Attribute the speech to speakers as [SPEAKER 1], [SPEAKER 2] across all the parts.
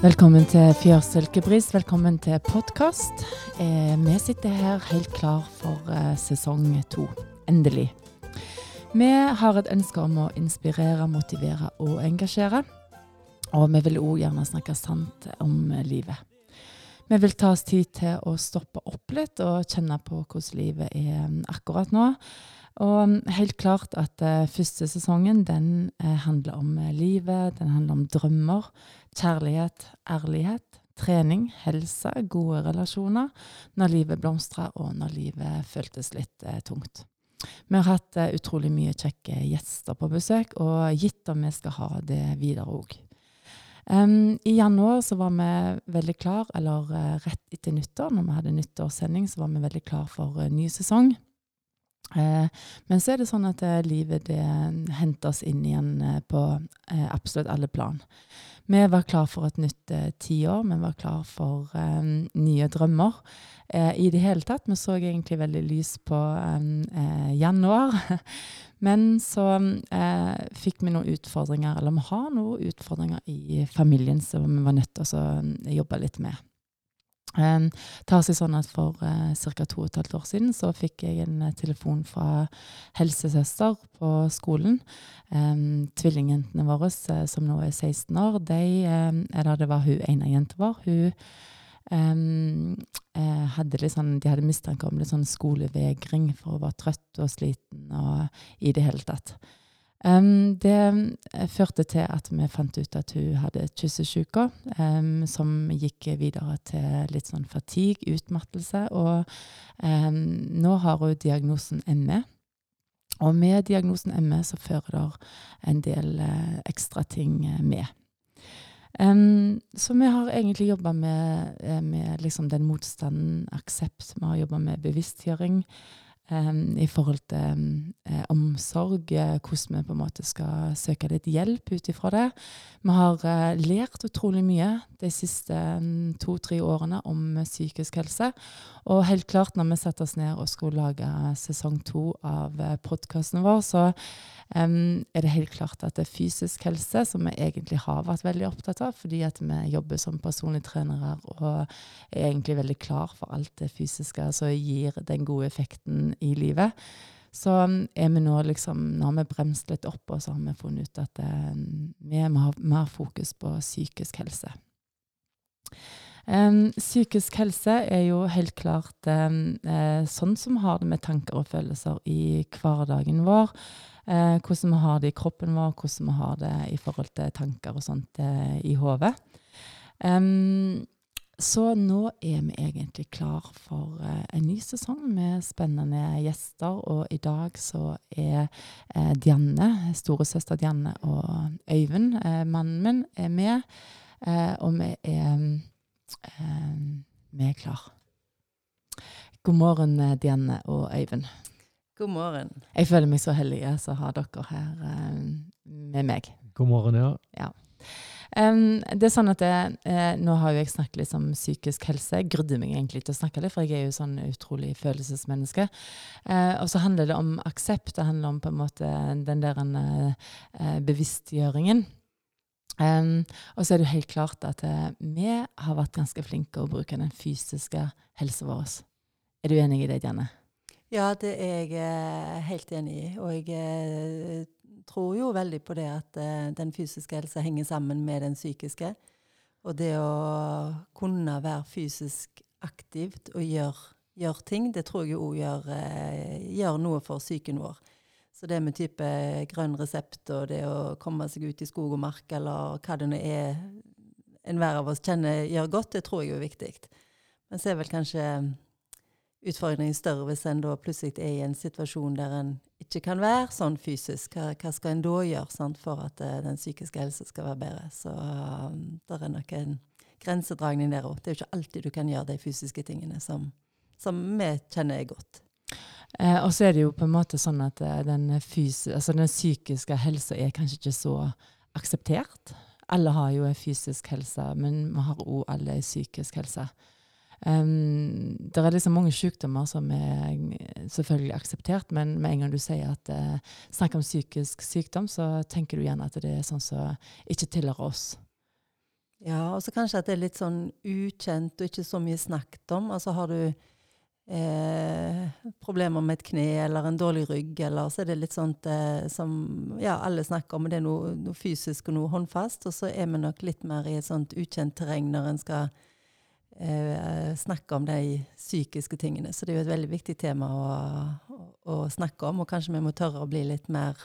[SPEAKER 1] Velkommen til Fjørsilkebris. Velkommen til podkast. Eh, vi sitter her helt klar for eh, sesong to. Endelig. Vi har et ønske om å inspirere, motivere og engasjere. Og vi vil òg gjerne snakke sant om livet. Vi vil ta oss tid til å stoppe opp litt og kjenne på hvordan livet er akkurat nå. Og helt klart at uh, første sesongen den uh, handler om uh, livet, den handler om drømmer, kjærlighet, ærlighet, trening, helse, gode relasjoner, når livet blomstra og når livet føltes litt tungt. Vi har hatt utrolig mye kjekke gjester på besøk, og gitt om vi skal ha det videre òg. Um, I januar så var vi veldig klar, eller rett etter nyttår, når vi hadde nyttårssending, så var vi veldig klar for ny sesong. Eh, men så er det sånn at eh, livet det henter oss inn igjen eh, på eh, absolutt alle plan. Vi var klar for et nytt eh, tiår, vi var klar for eh, nye drømmer. I det hele tatt. Vi så egentlig veldig lys på januar. Men så fikk vi noen utfordringer, eller vi har noen utfordringer i familien som vi var nødt til å jobbe litt med. Um, det har seg sånn at For uh, ca. to og et halvt år siden så fikk jeg en uh, telefon fra helsesøster på skolen. Um, tvillingjentene våre, uh, som nå er 16 år, de, um, eller det var hun ene jenta vår, hun um, hadde sånn, de hadde mistanke om litt sånn skolevegring for å være trøtt og sliten og i det hele tatt. Um, det eh, førte til at vi fant ut at hun hadde kyssesyke, um, som gikk videre til litt sånn fatigue, utmattelse. Og um, nå har hun diagnosen ME. Og med diagnosen ME så fører det en del uh, ekstra ting med. med. så vi har egentlig jobba med, med liksom den motstanden, aksept. Vi har jobba med bevisstgjøring i forhold til eh, omsorg, eh, hvordan vi på en måte skal søke litt hjelp ut ifra det. Vi har eh, lært utrolig mye de siste to-tre årene om psykisk helse. Og helt klart, når vi satte oss ned og skulle lage sesong to av podkasten vår, så um, er det helt klart at det er fysisk helse, som vi egentlig har vært veldig opptatt av, fordi at vi jobber som personlige trenere og er egentlig veldig klar for alt det fysiske som gir den gode effekten i livet. Så er vi nå liksom, nå har vi bremst litt opp, og så har vi funnet ut at eh, vi må ha mer fokus på psykisk helse. Um, psykisk helse er jo helt klart um, uh, sånn som vi har det med tanker og følelser i hverdagen vår. Uh, hvordan vi har det i kroppen vår, hvordan vi har det i forhold til tanker og sånt uh, i hodet. Um, så nå er vi egentlig klar for uh, en ny sesong med spennende gjester. Og i dag så er uh, Dianne, storesøster Dianne og Øyvind, uh, mannen min, er med. og vi er, vi er klar. God morgen, Dianne og Øyvind.
[SPEAKER 2] God morgen.
[SPEAKER 1] Jeg føler meg så heldig som har dere her med meg.
[SPEAKER 3] God morgen, ja.
[SPEAKER 1] ja. Um, det er sånn at jeg, eh, Nå har jo jeg snakket litt om psykisk helse. Jeg grudde meg egentlig til å snakke litt, for jeg er jo sånn utrolig følelsesmenneske. Eh, og så handler det om aksept. Det handler om på en måte den der eh, bevisstgjøringen. Um, og så er det jo helt klart at uh, vi har vært ganske flinke å bruke den fysiske helsa vår. Er du enig i det, Janne?
[SPEAKER 2] Ja, det er jeg helt enig i. Og jeg tror jo veldig på det at uh, den fysiske helsa henger sammen med den psykiske. Og det å kunne være fysisk aktivt og gjøre, gjør ting, det tror jeg òg gjør, uh, gjør, noe for psyken vår. Så det med type grønn resept og det å komme seg ut i skog og mark, eller hva det nå er enhver av oss kjenner gjør godt, det tror jeg er viktig. Men så er vel kanskje utfordringen større hvis en da plutselig er i en situasjon der en ikke kan være sånn fysisk. Hva, hva skal en da gjøre sant, for at uh, den psykiske helsa skal være bedre? Så uh, det er nok en grensedragning der òg. Det er jo ikke alltid du kan gjøre de fysiske tingene som, som vi kjenner er godt.
[SPEAKER 1] Eh, og så er det jo på en måte sånn at uh, den, altså den psykiske helsa er kanskje ikke så akseptert. Alle har jo en fysisk helse, men vi har òg alle en psykisk helse. Um, det er liksom mange sykdommer som er selvfølgelig akseptert, men med en gang du sier at uh, snakker om psykisk sykdom, så tenker du gjerne at det er sånn som ikke tilhører oss.
[SPEAKER 2] Ja, og så kanskje at det er litt sånn ukjent og ikke så mye snakket om. Altså har du eh, problemer med et kne eller en dårlig rygg, eller så er det litt sånt eh, som ja, alle snakker om, og det er noe, noe, fysisk og noe håndfast. Og så er vi nok litt mer i et sånt ukjent terreng når en skal eh, snakke om de psykiske tingene. Så det er jo et veldig viktig tema å, å, å snakke om, og kanskje vi må tørre å bli litt mer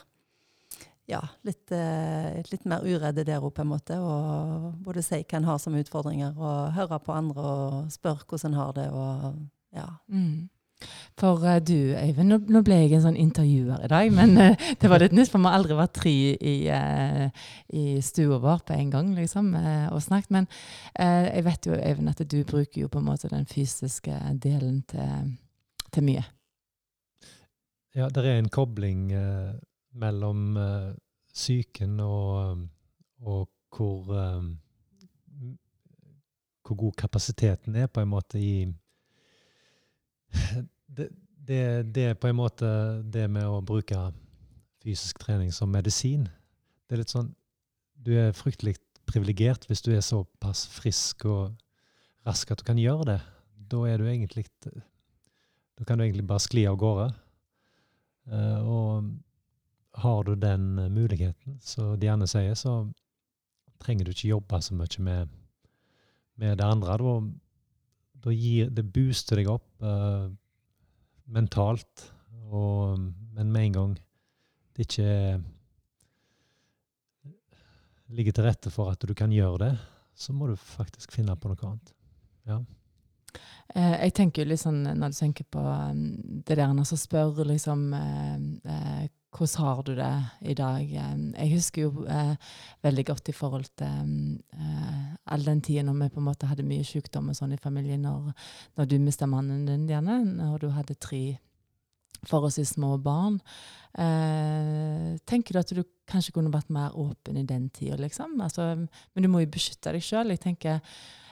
[SPEAKER 2] ja, litt, eh, litt, mer uredde der òg, på en måte. Og både si hva en har som utfordringer, og høre på andre og spørre hvordan en har det. og ja.
[SPEAKER 1] Mm. For uh, du, Øyvind, nå, nå, ble jeg en sånn intervjuer i dag, men uh, det var litt nytt, for vi har aldri vært tre i, uh, i stua vår på en gang liksom, og snakket. Men jeg vet jo, Øyvind, at du bruker jo på en måte den fysiske delen til, til mye.
[SPEAKER 3] Ja, det er en kobling mellom psyken og, og hvor, hvor god kapasiteten er på en måte i det, det, det, er på en måte det med å bruke fysisk trening som medisin. Det er litt sånn Du er fryktelig privilegert hvis du er såpass frisk og rask at du kan gjøre det. Da er du egentlig Da kan du egentlig bare skli av gårde. Uh, og har du den muligheten, de gjerne sier, så trenger du ikke jobbe så mye med, med det andre. Da da gir det booster deg opp uh, mentalt. Og, men med en gang det ikke ligger til rette for at du kan gjøre det, så må du faktisk finne på noe annet. Ja.
[SPEAKER 1] Eh, jeg tenker jo litt sånn, Når du tenker på um, det der når så spør liksom eh, eh, hvordan har du det i dag? Jeg husker jo eh, veldig godt i forhold til eh, all den tida når vi på en måte hadde mye sykdom og sånn i familien, når, når du mista mannen din, Diane, når du hadde tre forholdsvis små barn. Eh, tenker du at du kanskje kunne vært mer åpen i den tida, liksom? Altså, men du må jo beskytte deg sjøl. Eh,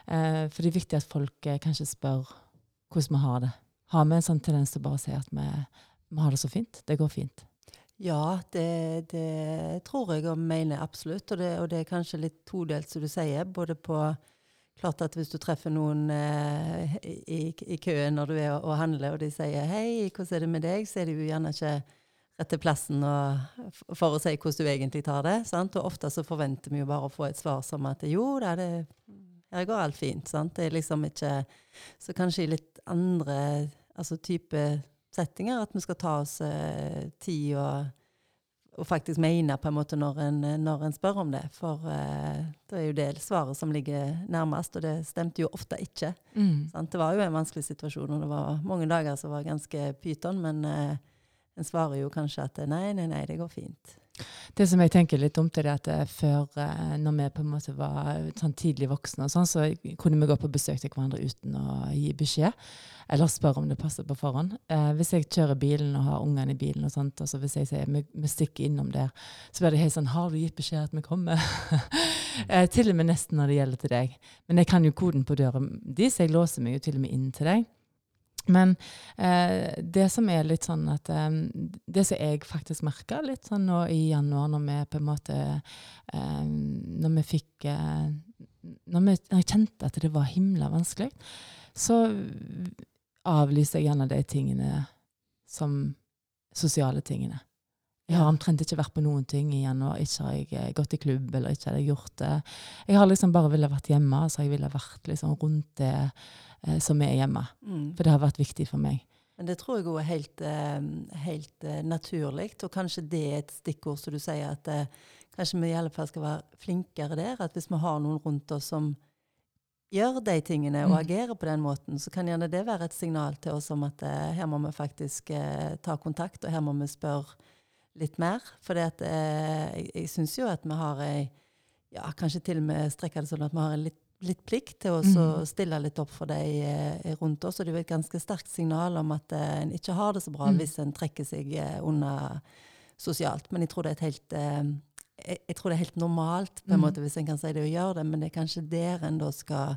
[SPEAKER 1] for det er viktig at folk eh, kanskje spør hvordan vi har det. Har vi en sånn tendens til bare å si at vi, vi har det så fint? Det går fint.
[SPEAKER 2] Ja, det, det, tror jeg og mener absolutt. Og det, og det, er kanskje litt todelt, som du sier. Både på Klart at hvis du treffer noen eh, i, i, køen når du er og handler, og de sier 'hei, hvordan er det med deg', så er de jo gjerne ikke rett til plassen og, for å si hvordan du egentlig tar det. Sant? Og ofte så forventer vi jo bare å få et svar som at 'jo da, det, her går alt fint'. Sant? Det er liksom ikke Så kanskje i litt andre altså type settinger. At vi skal ta oss eh, tid og, og, faktisk mene på en måte når en, når en spør om det. For eh, det er jo det svaret som ligger nærmest, og det stemte jo ofte ikke. Mm. Det var jo en vanskelig situasjon, og det var mange dager som var ganske pyton, men eh, en svarer jo kanskje at nei, nei, nei, det går fint.
[SPEAKER 1] Det som jeg tenker litt dumt, er at eh, før, eh, når vi på en måte var sånn tidlig voksne, og sånn, så kunne vi gå på besøk til hverandre uten å gi beskjed. Eller spørre om det passer på forhånd. Eh, hvis jeg kjører bilen og har ungene i bilen, og sånt, altså hvis jeg sier vi, vi stikker innom der, så blir det helt sånn Har du gitt beskjed at vi kommer? eh, til og med nesten når det gjelder til deg. Men jeg kan jo koden på døra di, så jeg låser meg jo til og med inn til deg. Men eh, det som er litt sånn at eh, Det som jeg faktisk merka litt sånn nå i januar, når vi på en måte eh, Når vi fikk eh, når, vi, når, jeg kjente at det var himla vanskelig, så avlyser jeg gjerne de tingene som sosiale tingene. Jeg har omtrent ikke vært på noen ting i januar. Ikke har jeg eh, gått i klubb, eller ikke har jeg gjort det. Jeg har liksom bare villet vært hjemme, så jeg ville vært liksom rundt det eh, som er hjemme. Mm. For det har vært viktig for meg.
[SPEAKER 2] Men det tror jeg òg er helt, eh, helt uh, naturlig. Og kanskje det er et stikkord som du sier, at uh, kanskje vi i alle fall skal være flinkere der. At hvis vi har noen rundt oss som gjør de tingene og mm. agerer på den måten, så kan gjerne det være et signal til oss om at eh, her må vi faktisk ta kontakt, og her må vi spørre litt mer. For jeg, jeg, jeg syns jo at vi har ei ja, Kanskje til og med strekker det sånn at vi har en litt litt plikt til å mm. stille litt opp for de eh, rundt oss. Og det er jo et ganske sterkt signal om at eh, en ikke har det så bra mm. hvis en trekker seg eh, unna sosialt. Men jeg tror det er et helt jeg, tror det er helt normalt, på en mm. måte, hvis en kan si det og gjøre det, men det er kanskje der en da skal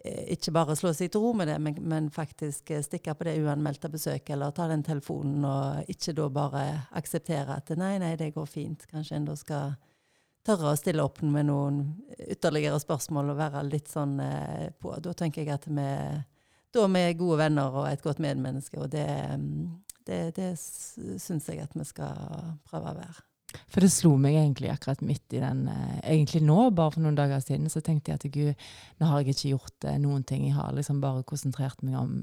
[SPEAKER 2] ikke bare slå seg til ro med det, men, men, faktisk stikke på det uanmeldte besøket, eller ta den telefonen, og ikke da bare akseptere at nei, nei, det går fint. Kanskje en da skal tørre å stille opp med noen ytterligere spørsmål og være litt sånn eh, på. Da tenker jeg at vi, da er gode venner og et godt medmenneske, og det, mm, det, det syns jeg at vi skal prøve å være.
[SPEAKER 1] For det slo meg egentlig akkurat midt i den eh, Egentlig nå, bare for noen dager siden, så tenkte jeg at gud, nå har jeg ikke gjort eh, noen ting. Jeg har liksom bare konsentrert meg om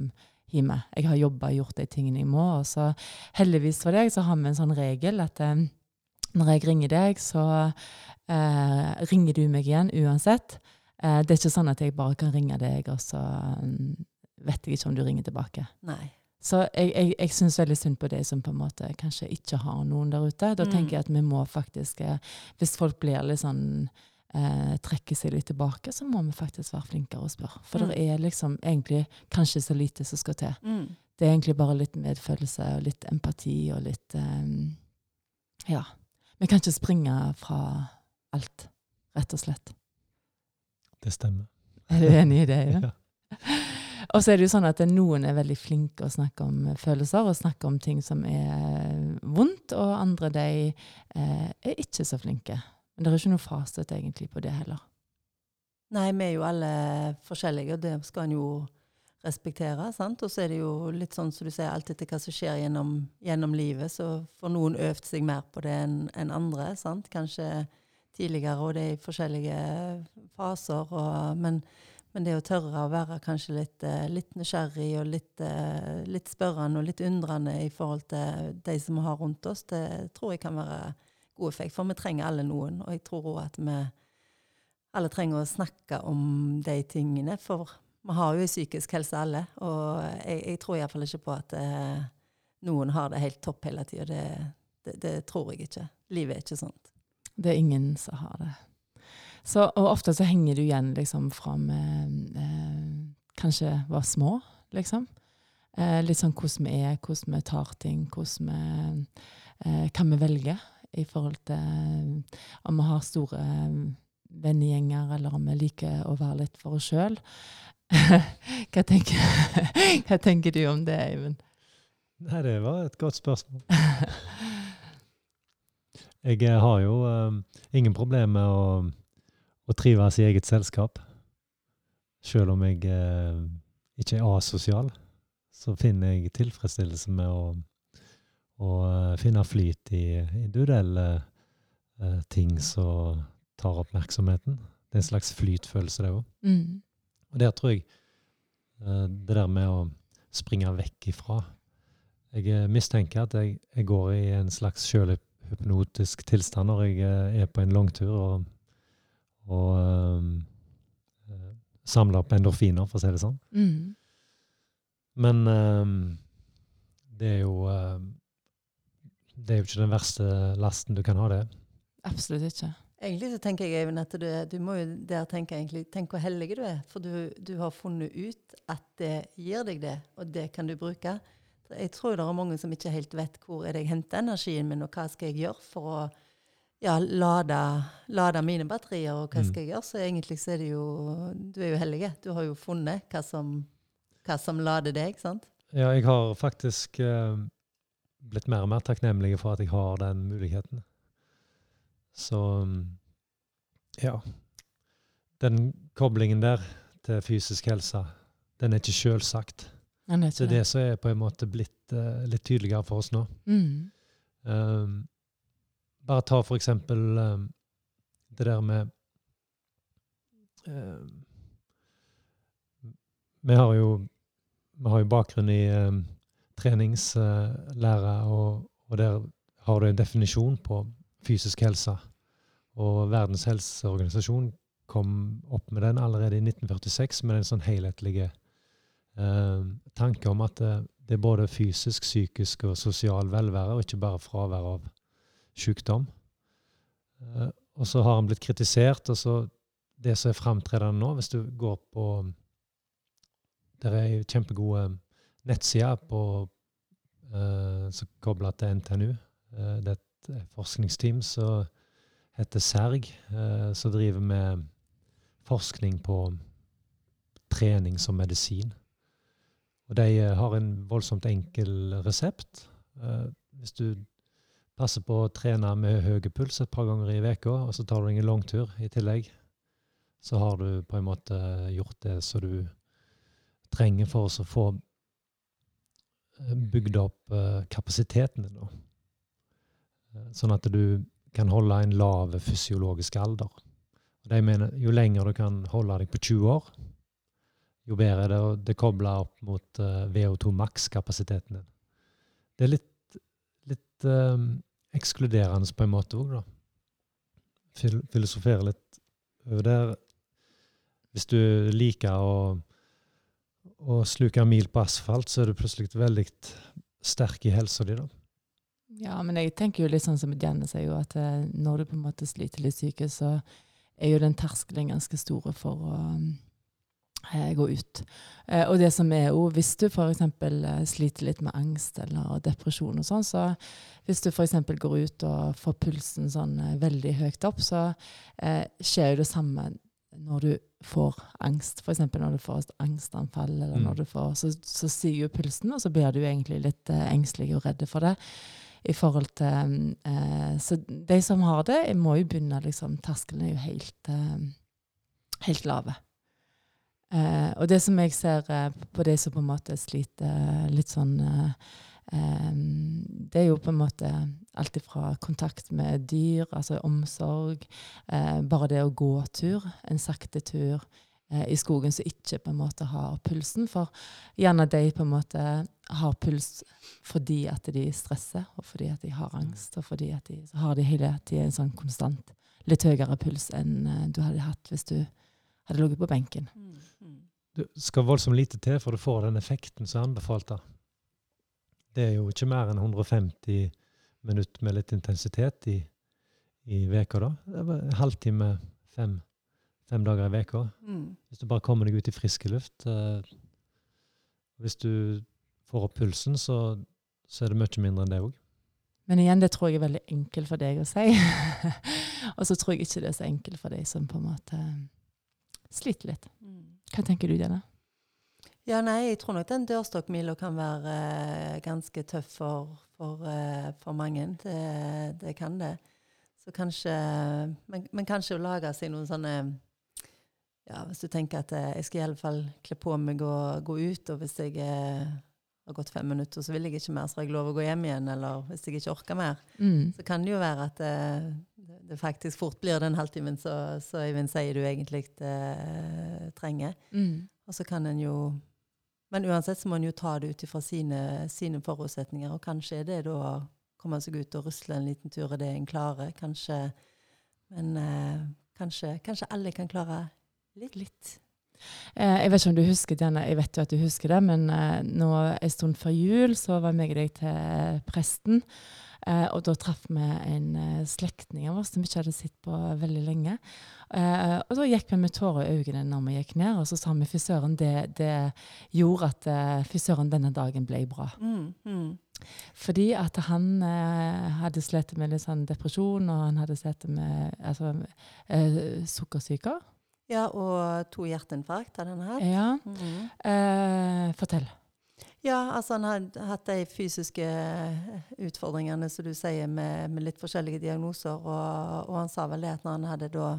[SPEAKER 1] hjemme. Jeg har jobba og gjort de tingene jeg må. Og så heldigvis for deg så har vi en sånn regel at når jeg ringer deg, så eh, ringer du meg igjen uansett. Eh, det er ikke sånn at jeg bare kan ringe deg, og så um, vet jeg ikke om du ringer tilbake.
[SPEAKER 2] Nei.
[SPEAKER 1] Så jeg, jeg, jeg syns veldig synd på de som på en måte kanskje ikke har noen der ute. Da mm. tenker jeg at vi må faktisk, eh, hvis folk blir litt sånn eh, trekker seg litt tilbake, så må vi faktisk være flinkere og spørre. For mm. det er liksom egentlig kanskje så lite som skal til. Mm. Det er egentlig bare litt medfølelse og litt empati og litt um, Ja. Vi kan ikke springe fra alt, rett og slett.
[SPEAKER 3] Det stemmer.
[SPEAKER 1] Er du enig i det? Ja? ja. Og så er det jo sånn at noen er veldig flinke å snakke om følelser og snakke om ting som er vondt, og andre de eh, er ikke så flinke. Men det er ikke noe fasit egentlig på det heller.
[SPEAKER 2] Nei, vi er jo alle forskjellige, og det skal en jo respektere. sant? Og så er det jo litt sånn som du sier, alt etter hva som skjer gjennom, gjennom livet, så får noen øvd seg mer på det enn en andre. sant? Kanskje tidligere, og det er i forskjellige faser. Og, men men det å tørre å være kanskje litt, eh, litt nysgjerrig og litt, eh, litt, spørrende og litt undrende i forhold til de som vi har rundt oss, det tror jeg kan være god effekt. For vi trenger alle noen, og jeg tror òg at vi alle trenger å snakke om de tingene. For vi har jo psykisk helse alle, og jeg, jeg tror iallfall ikke på at eh, noen har det helt topp hele tida. Det, det, det tror jeg ikke. Livet er ikke sånt.
[SPEAKER 1] Det er ingen som har det. Så, og ofte så henger du igjen liksom fra vi eh, kanskje var små, liksom. Eh, litt sånn hvordan vi er, hvordan vi tar ting, hvordan vi eh, kan vi velge i forhold til om vi har store eh, vennegjenger, eller om vi liker å være litt for oss sjøl. hva, hva, tenker du om det, Eivind?
[SPEAKER 3] Nei, det var et godt spørsmål. Jeg eh, har jo um, ingen problemer med å å trives i eget selskap. Selv om jeg uh, ikke er asosial, så finner jeg tilfredsstillelse med å, å finne flyt i individuelle uh, ting som tar oppmerksomheten. Det er en slags flytfølelse, det òg. Mm. Og der tror jeg uh, det der med å springe vekk ifra Jeg mistenker at jeg, jeg går i en slags sjølhypnotisk tilstand når jeg er på en langtur. og og um, samler opp endorfiner, for å si det sånn. Mm. Men um, det er jo um, Det er jo ikke den verste lasten du kan ha, det.
[SPEAKER 1] Absolutt ikke.
[SPEAKER 2] Egentlig så tenker jeg Eivind, at du, du, må jo der tenke egentlig, tenk hvor heldig du er. For du, du, har funnet ut at det gir deg det, og det kan du bruke. Jeg tror det er mange som ikke helt vet hvor er det jeg henter energien min, og hva skal jeg gjøre for å ja, lade, lade, mine batterier, og hva mm. skal jeg gjøre? Så egentlig så er det jo Du er jo heldig. Du har jo funnet hva som, hva som lader deg, sant?
[SPEAKER 3] Ja, jeg har faktisk eh, blitt mer og mer takknemlig for at jeg har den muligheten. Så um, ja. Den koblingen der til fysisk helse, den er ikke sjølsagt. Det er det som er på en måte blitt uh, litt tydeligere for oss nå. Mm. Um, bare ta for eksempel um, det der med um, Vi har jo, vi har jo bakgrunn i um, treningslære, og, og, der har du en definisjon på fysisk helse. Og Verdens helseorganisasjon kom opp med den allerede i 1946 med en sånn helhetlig eh, tanke om at det, det, er både fysisk, psykisk og sosial velvære, og ikke bare fravær av sykdom. Eh, og så har han blitt kritisert. og så Det som er framtredende nå, hvis du går på Det er kjempegode nettsider på, uh, som kobler til NTNU. Uh, det er et forskningsteam som heter SERG, som driver med forskning på trening som medisin. Og de har en voldsomt enkel resept. hvis du passer på å trene med høy puls et par ganger i veka, og så tar du deg en langtur i tillegg, så har du på en måte gjort det som du trenger for å få eh, bygd opp eh, kapasiteten din. Eh, Sånn at du kan holde en lav fysiologisk alder. De mener, jo lenger du kan holde deg på 20 år, jo bedre er det. Og det kobler opp mot uh, VO2 maks-kapasiteten din. Det er litt, litt um, ekskluderende på en måte òg, da. Fil filosofere litt over det. Hvis du liker å, å sluke mil på asfalt, så er du plutselig veldig sterk i helsa di, da.
[SPEAKER 1] Ja, men jeg tenker jo litt sånn som Janne sier, jo at eh, når du på en måte sliter litt psykisk, så er jo den terskelen ganske store for å eh, gå ut. Eh, og det som er jo, hvis du f.eks. Eh, sliter litt med angst eller depresjon og sånn, så hvis du f.eks. går ut og får pulsen sånn veldig høyt opp, så eh, skjer jo det samme når du får angst. F.eks. når du får et angstanfall, eller
[SPEAKER 3] Mm.
[SPEAKER 1] når du får, så, så stiger jo pulsen, og så blir du egentlig litt eh, engstelig og redd for det i forhold til eh, Så de som har det, må jo begynne liksom Terskelen er jo helt, eh, helt lave. Eh, og det som jeg ser eh, på de som på en måte sliter eh, litt sånn eh, Det er jo på en måte alt ifra kontakt med dyr, altså omsorg, bare det å gå tur, en sakte tur i skogen som ikke på en måte har pulsen. For gjerne de på en måte har puls fordi at de stresser, og fordi at de har angst, og fordi at de har de hele tida en sånn konstant litt høyere puls enn eh, du hadde hatt hvis du hadde ligget på benken.
[SPEAKER 2] Mm, mm.
[SPEAKER 3] Det skal voldsomt lite til for du får den effekten som er anbefalt. da. Det er jo ikke mer enn 150 minutter med litt intensitet i, i veka da. Det var bare en halvtime fem, fem dager i veka.
[SPEAKER 2] Mm.
[SPEAKER 3] Hvis du bare kommer deg ut i friske luft. eh, hvis du får opp pulsen, så, så er det mye mindre enn det òg.
[SPEAKER 1] Men igjen, det tror jeg er veldig enkelt for deg å si. og så tror jeg ikke det er så enkelt for deg som på en måte sliter litt.
[SPEAKER 2] Mm.
[SPEAKER 1] Hva tenker du, Janne?
[SPEAKER 2] Ja, nei, jeg tror nok den dørstokkmila kan være uh, ganske tøff for, for, uh, for mange. Det, det kan det. Så kanskje men, men kanskje å lage seg noen sånne Ja, hvis du tenker at eh, jeg skal i alle fall kle på meg og gå ut, og hvis jeg eh, har gått fem minutter, så vil jeg ikke mer, så har jeg lov å gå hjem igjen, eller hvis jeg ikke orker mer,
[SPEAKER 1] Mm.
[SPEAKER 2] så kan det jo være at eh, det, det faktisk fort blir den halvtimen så, så Øyvind sier du egentlig eh, trenger.
[SPEAKER 1] Mm.
[SPEAKER 2] Og så kan en jo Men uansett så må en jo ta det ut ifra sine, sine forutsetninger, og kanskje er det da å komme seg ut og rusle en liten tur er det en klarer. Kanskje Men eh, kanskje, kanskje alle kan klare litt. litt.
[SPEAKER 1] Eh, jeg vet ikke om du husker denne, jeg vet jo at du husker det, men eh, nå en stund før jul så var jeg og deg til presten. Eh, og da traff vi en eh, slektning av oss som vi ikke hadde sett på veldig lenge. Eh, og da gikk vi med tårer i øynene når vi gikk ned, og så sa vi fy søren, det, det gjorde at eh, fy søren, denne dagen ble bra.
[SPEAKER 2] Mm, mm.
[SPEAKER 1] Fordi at han hadde slitt med litt sånn depresjon, og han hadde slitt med altså, sukkersyke.
[SPEAKER 2] Ja, og to hjerteinfarkt har han hatt.
[SPEAKER 1] Ja.
[SPEAKER 2] Mhm.
[SPEAKER 1] Eh, fortell.
[SPEAKER 2] Ja, altså han har hatt de fysiske eh, utfordringene som du sier, med, med litt forskjellige diagnoser. Og, og han sa vel det at når han hadde da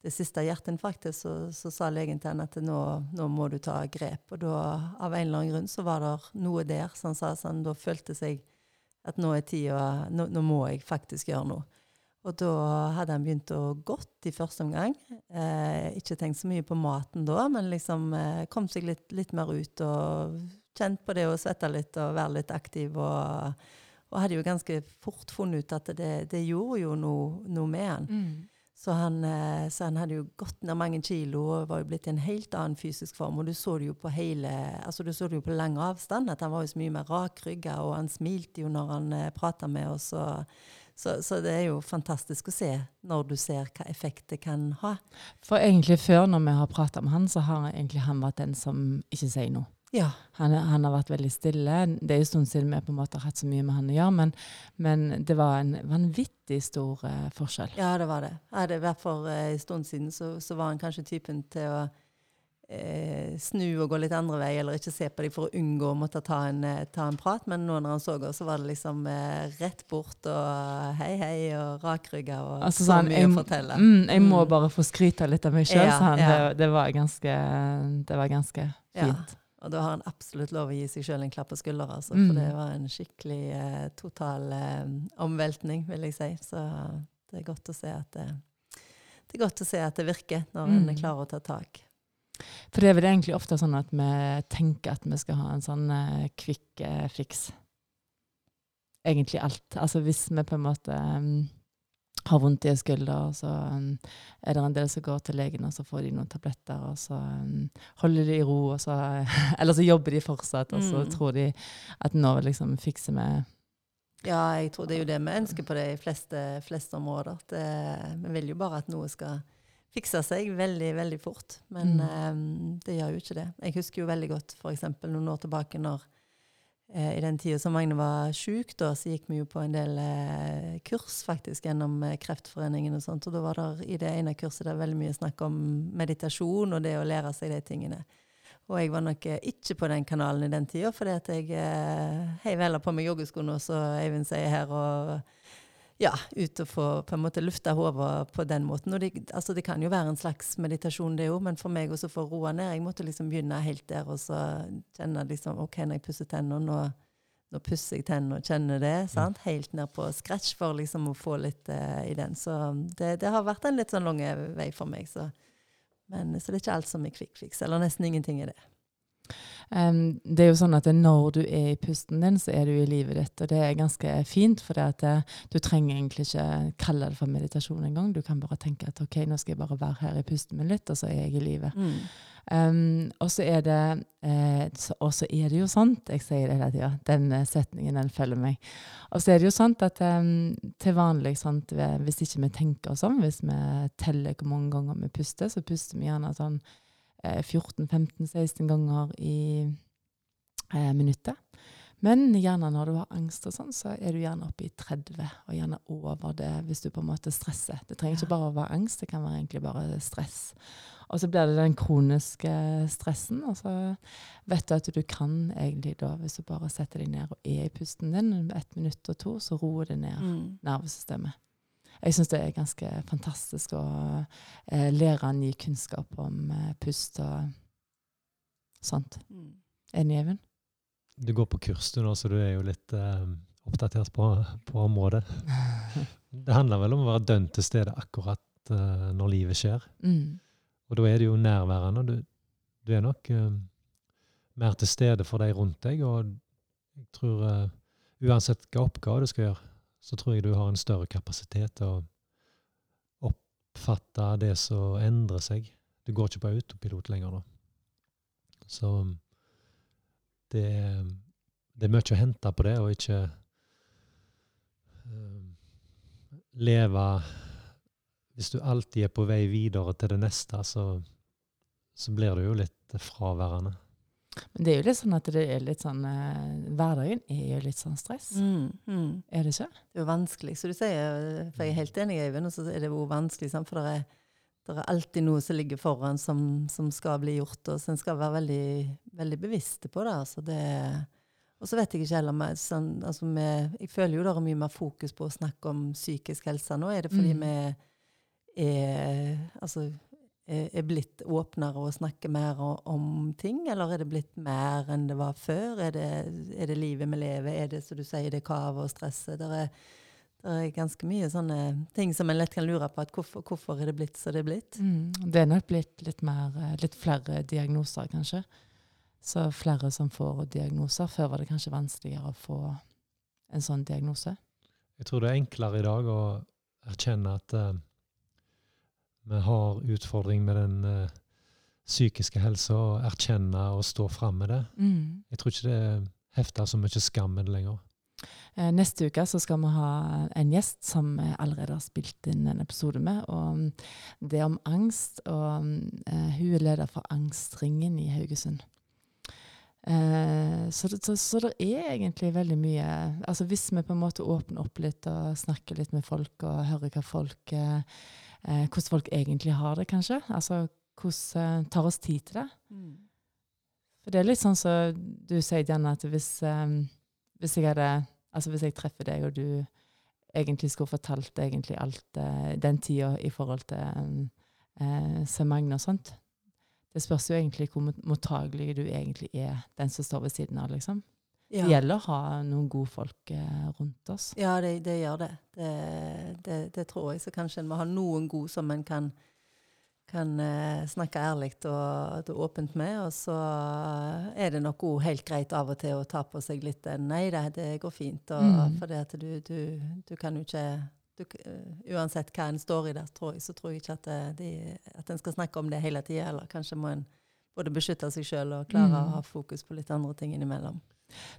[SPEAKER 2] det siste hjerteinfarktet, så, så sa legen til han at nå, nå må du ta grep. Og da, av en eller annen grunn, så var det noe der som han sa så han da følte seg at nå er tida nå, nå må jeg faktisk gjøre noe. Og da hadde han begynt å gått i første omgang. Eh, ikke tenkt så mye på maten da, men liksom eh, kom seg litt, litt mer ut og kjent på det å svette litt og være litt aktiv. Og, og hadde jo ganske fort funnet ut at det, det gjorde jo noe, noe med han. Så han, eh, så han hadde jo gått ned mange kilo og var jo blitt i en helt annen fysisk form. Og du så det jo på hele, altså du så det jo på lang avstand, at han var jo så mye mer rakrygga, og han smilte jo når han eh, prata med oss. Og, så, så det er jo fantastisk å se når du ser hva effekt det kan ha.
[SPEAKER 1] For egentlig før, når vi har prata med han, så har egentlig han vært den som ikke sier noe.
[SPEAKER 2] Ja.
[SPEAKER 1] Han, han har vært veldig stille. Det er en stund siden vi på en måte har hatt så mye med han å gjøre, men, men det var en vanvittig stor uh, forskjell.
[SPEAKER 2] Ja, det var det. Ja, det var for en stund siden så, så var han kanskje typen til å eh, snu og gå litt andre vei, eller ikke se på dem for å unngå å måtte ta en, eh, ta en prat. Men nå når han så oss, så var det liksom eh, rett bort og hei, hei, og rakrygga og
[SPEAKER 1] Altså,
[SPEAKER 2] så
[SPEAKER 1] sånn,
[SPEAKER 2] mye
[SPEAKER 1] jeg,
[SPEAKER 2] å fortelle.
[SPEAKER 1] Mm, jeg må
[SPEAKER 2] Mm.
[SPEAKER 1] bare få skryte litt av meg sjøl,
[SPEAKER 2] Ja,
[SPEAKER 1] sa han.
[SPEAKER 2] ja.
[SPEAKER 1] Det, det, var ganske, det var ganske
[SPEAKER 2] Ja.
[SPEAKER 1] fint.
[SPEAKER 2] Og da har han absolutt lov å gi seg sjøl en klapp på skuldra, altså,
[SPEAKER 1] Mm.
[SPEAKER 2] for det var en skikkelig eh, total eh, omveltning, vil jeg si. Så det er godt å se at det, det er godt å se at det virker, når en
[SPEAKER 1] Mm.
[SPEAKER 2] klarer å ta tak.
[SPEAKER 1] For det er vel egentlig ofte sånn at vi tenker at vi skal ha en sånn kvikk quick uh, fix. Egentlig alt. Altså hvis vi på en måte um, har vondt i en skulder, så um, er det en del som går til legen, og så får de noen tabletter, og så um, holder de i ro, og så Eller så jobber de fortsatt, og så
[SPEAKER 2] Mm.
[SPEAKER 1] tror de at nå liksom fikser vi
[SPEAKER 2] Ja, jeg tror det er jo det vi ønsker på de fleste, fleste områder. Det, vi vil jo bare at noe skal fikse seg veldig, veldig fort. Men
[SPEAKER 1] Mm.
[SPEAKER 2] eh, det gjør jo ikke det. Jeg husker jo veldig godt f.eks. noen år tilbake når eh, i den tida som Magne var sjuk, da, så gikk vi jo på en del eh, kurs faktisk gjennom eh, Kreftforeningen og sånt. Og da var det i det ene kurset der veldig mye snakk om meditasjon og det å lære seg de tingene. Og jeg var nok eh, ikke på den kanalen i den tida, fordi at jeg eh, heiv heller på meg joggeskoene, som Eivind sier her, og ja, ut og få på en måte lufta hodet på den måten. Og det, altså, det kan jo være en slags meditasjon, det òg, men for meg også for å roe ned Jeg måtte liksom begynne helt der, og så kjenne liksom OK, når jeg pusser tennene, nå, nå pusser jeg tennene og kjenner det. sant? Helt ned på scratch for liksom å få litt uh, i den. Så det, det har vært en litt sånn lang vei for meg. så men, så det er ikke alt som er quick fix, eller nesten ingenting er det.
[SPEAKER 1] Um, det er jo sånn at når du er i pusten din, så er du i livet ditt. Og det er ganske fint, for det, du trenger egentlig ikke kalle det for meditasjon engang. Du kan bare tenke at ok, nå skal jeg bare være her i pusten min litt, og så er jeg i livet. Um, og så er det eh, er det jo sant, jeg sier det hele tida, den eh, setningen den følger meg. Og så er det jo sant at um, til vanlig, sant, hvis ikke vi tenker sånn, hvis vi teller hvor mange ganger vi puster, så puster vi gjerne sånn eh, 14-15-16 ganger i eh, minuttet. Men gjerne når du har angst og sånn, så er du gjerne oppe i 30, og gjerne over det hvis du på en måte stresser. Det trenger ikke bare å være angst, det kan være egentlig bare stress. Og så blir det den kroniske stressen, og så vet du at du kan egentlig da, hvis du bare setter deg ned og er i pusten din, ett minutt og to, så roer det ned
[SPEAKER 2] Mm.
[SPEAKER 1] nervesystemet. Jeg syns det er ganske fantastisk å eh, lære ny kunnskap om eh, pust og sånt.
[SPEAKER 2] Mm.
[SPEAKER 1] Enig, Even?
[SPEAKER 3] Du går på kurs du nå, så du er jo litt eh, oppdatert på, på området. Det handler vel om å være dønn til stede akkurat eh, når livet skjer.
[SPEAKER 1] Mm.
[SPEAKER 3] Og da er det jo nærværende. Du, du er nok eh, mer til stede for de rundt deg, og jeg tror eh, uansett hva oppgave du skal gjøre, så tror jeg du har en større kapasitet til å oppfatte det som endrer seg. Du går ikke på autopilot lenger da. Så det, er- det er mye å hente på det, og ikke uh, leve Hvis du alltid er på vei videre til det neste, så, så blir du jo litt fraværende.
[SPEAKER 1] Men det er jo litt sånn at det er litt sånn eh, Hverdagen er jo litt sånn stress.
[SPEAKER 2] Mm. Mm.
[SPEAKER 1] Er det ikke?
[SPEAKER 2] Det er jo vanskelig, så du sier, for jeg er helt enig, Øyvind, og så er det jo vanskelig, sant? for det er, det er alltid noe som ligger foran som, som skal bli gjort, og så en skal være veldig, veldig bevisste på det. Altså det og så vet jeg ikke heller med, sånn, altså med, Jeg føler jo det er mye mer fokus på å snakke om psykisk helse nå. Er det fordi
[SPEAKER 1] Mm.
[SPEAKER 2] vi er, altså, er er blitt åpnere og snakker mer om ting, eller er det blitt mer enn det var før? Er det, er det livet vi lever? Er det som du sier, det kavet og stresset? Det er, det er ganske mye sånne ting som en lett kan lure på. at Hvorfor, hvorfor er det blitt som det er blitt?
[SPEAKER 1] Mm. Det er nok blitt litt, mer, eh, litt flere diagnoser, kanskje. Så flere som får diagnoser. Før var det kanskje vanskeligere å få en sånn diagnose.
[SPEAKER 3] Jeg tror det er enklere i dag å erkjenne at eh, vi har utfordring med den uh, psykiske helsa, og erkjenne og stå fram med det.
[SPEAKER 1] Mm.
[SPEAKER 3] Jeg tror ikke det hefter så mye skam med det lenger.
[SPEAKER 1] Eh, Neste uke så skal vi ha en gjest som jeg allerede har spilt inn en episode med. og Det er om angst. og eh, Hun er leder for Angstringen i Haugesund. Så, det, så, så det er egentlig veldig mye altså Hvis vi på en måte åpner opp litt og snakker litt med folk og hører hva folk, eh, eh, hvordan folk egentlig har det, kanskje. Altså hvordan tar oss tid til det.
[SPEAKER 2] Mm.
[SPEAKER 1] For det er litt sånn som du sier, Janne, at hvis, um, hvis jeg hadde Altså hvis jeg treffer deg, og du egentlig skulle fortalt egentlig alt uh, den tida i forhold til um, uh, Sø og sånt Det spørs jo egentlig hvor mottagelig du egentlig er, den som står ved siden av, liksom.
[SPEAKER 2] Ja.
[SPEAKER 1] Det gjelder å ha noen gode folk uh, rundt oss.
[SPEAKER 2] Ja, det, det gjør det. Det, det. det, tror jeg. Så kanskje en må ha noen gode som en kan kan eh, snakke ærlig og, og, åpent med. Og så er det nok òg helt greit av og til å ta på seg litt 'nei, det, det går fint'. Og, mm. For det at du, du, du, kan jo ikke du, Uansett hva en står i der, tror jeg, så tror jeg ikke at, eh, de, at en skal snakke om det hele tida. Eller kanskje må en både beskytte seg sjøl og klare mm. å ha fokus på litt andre ting innimellom.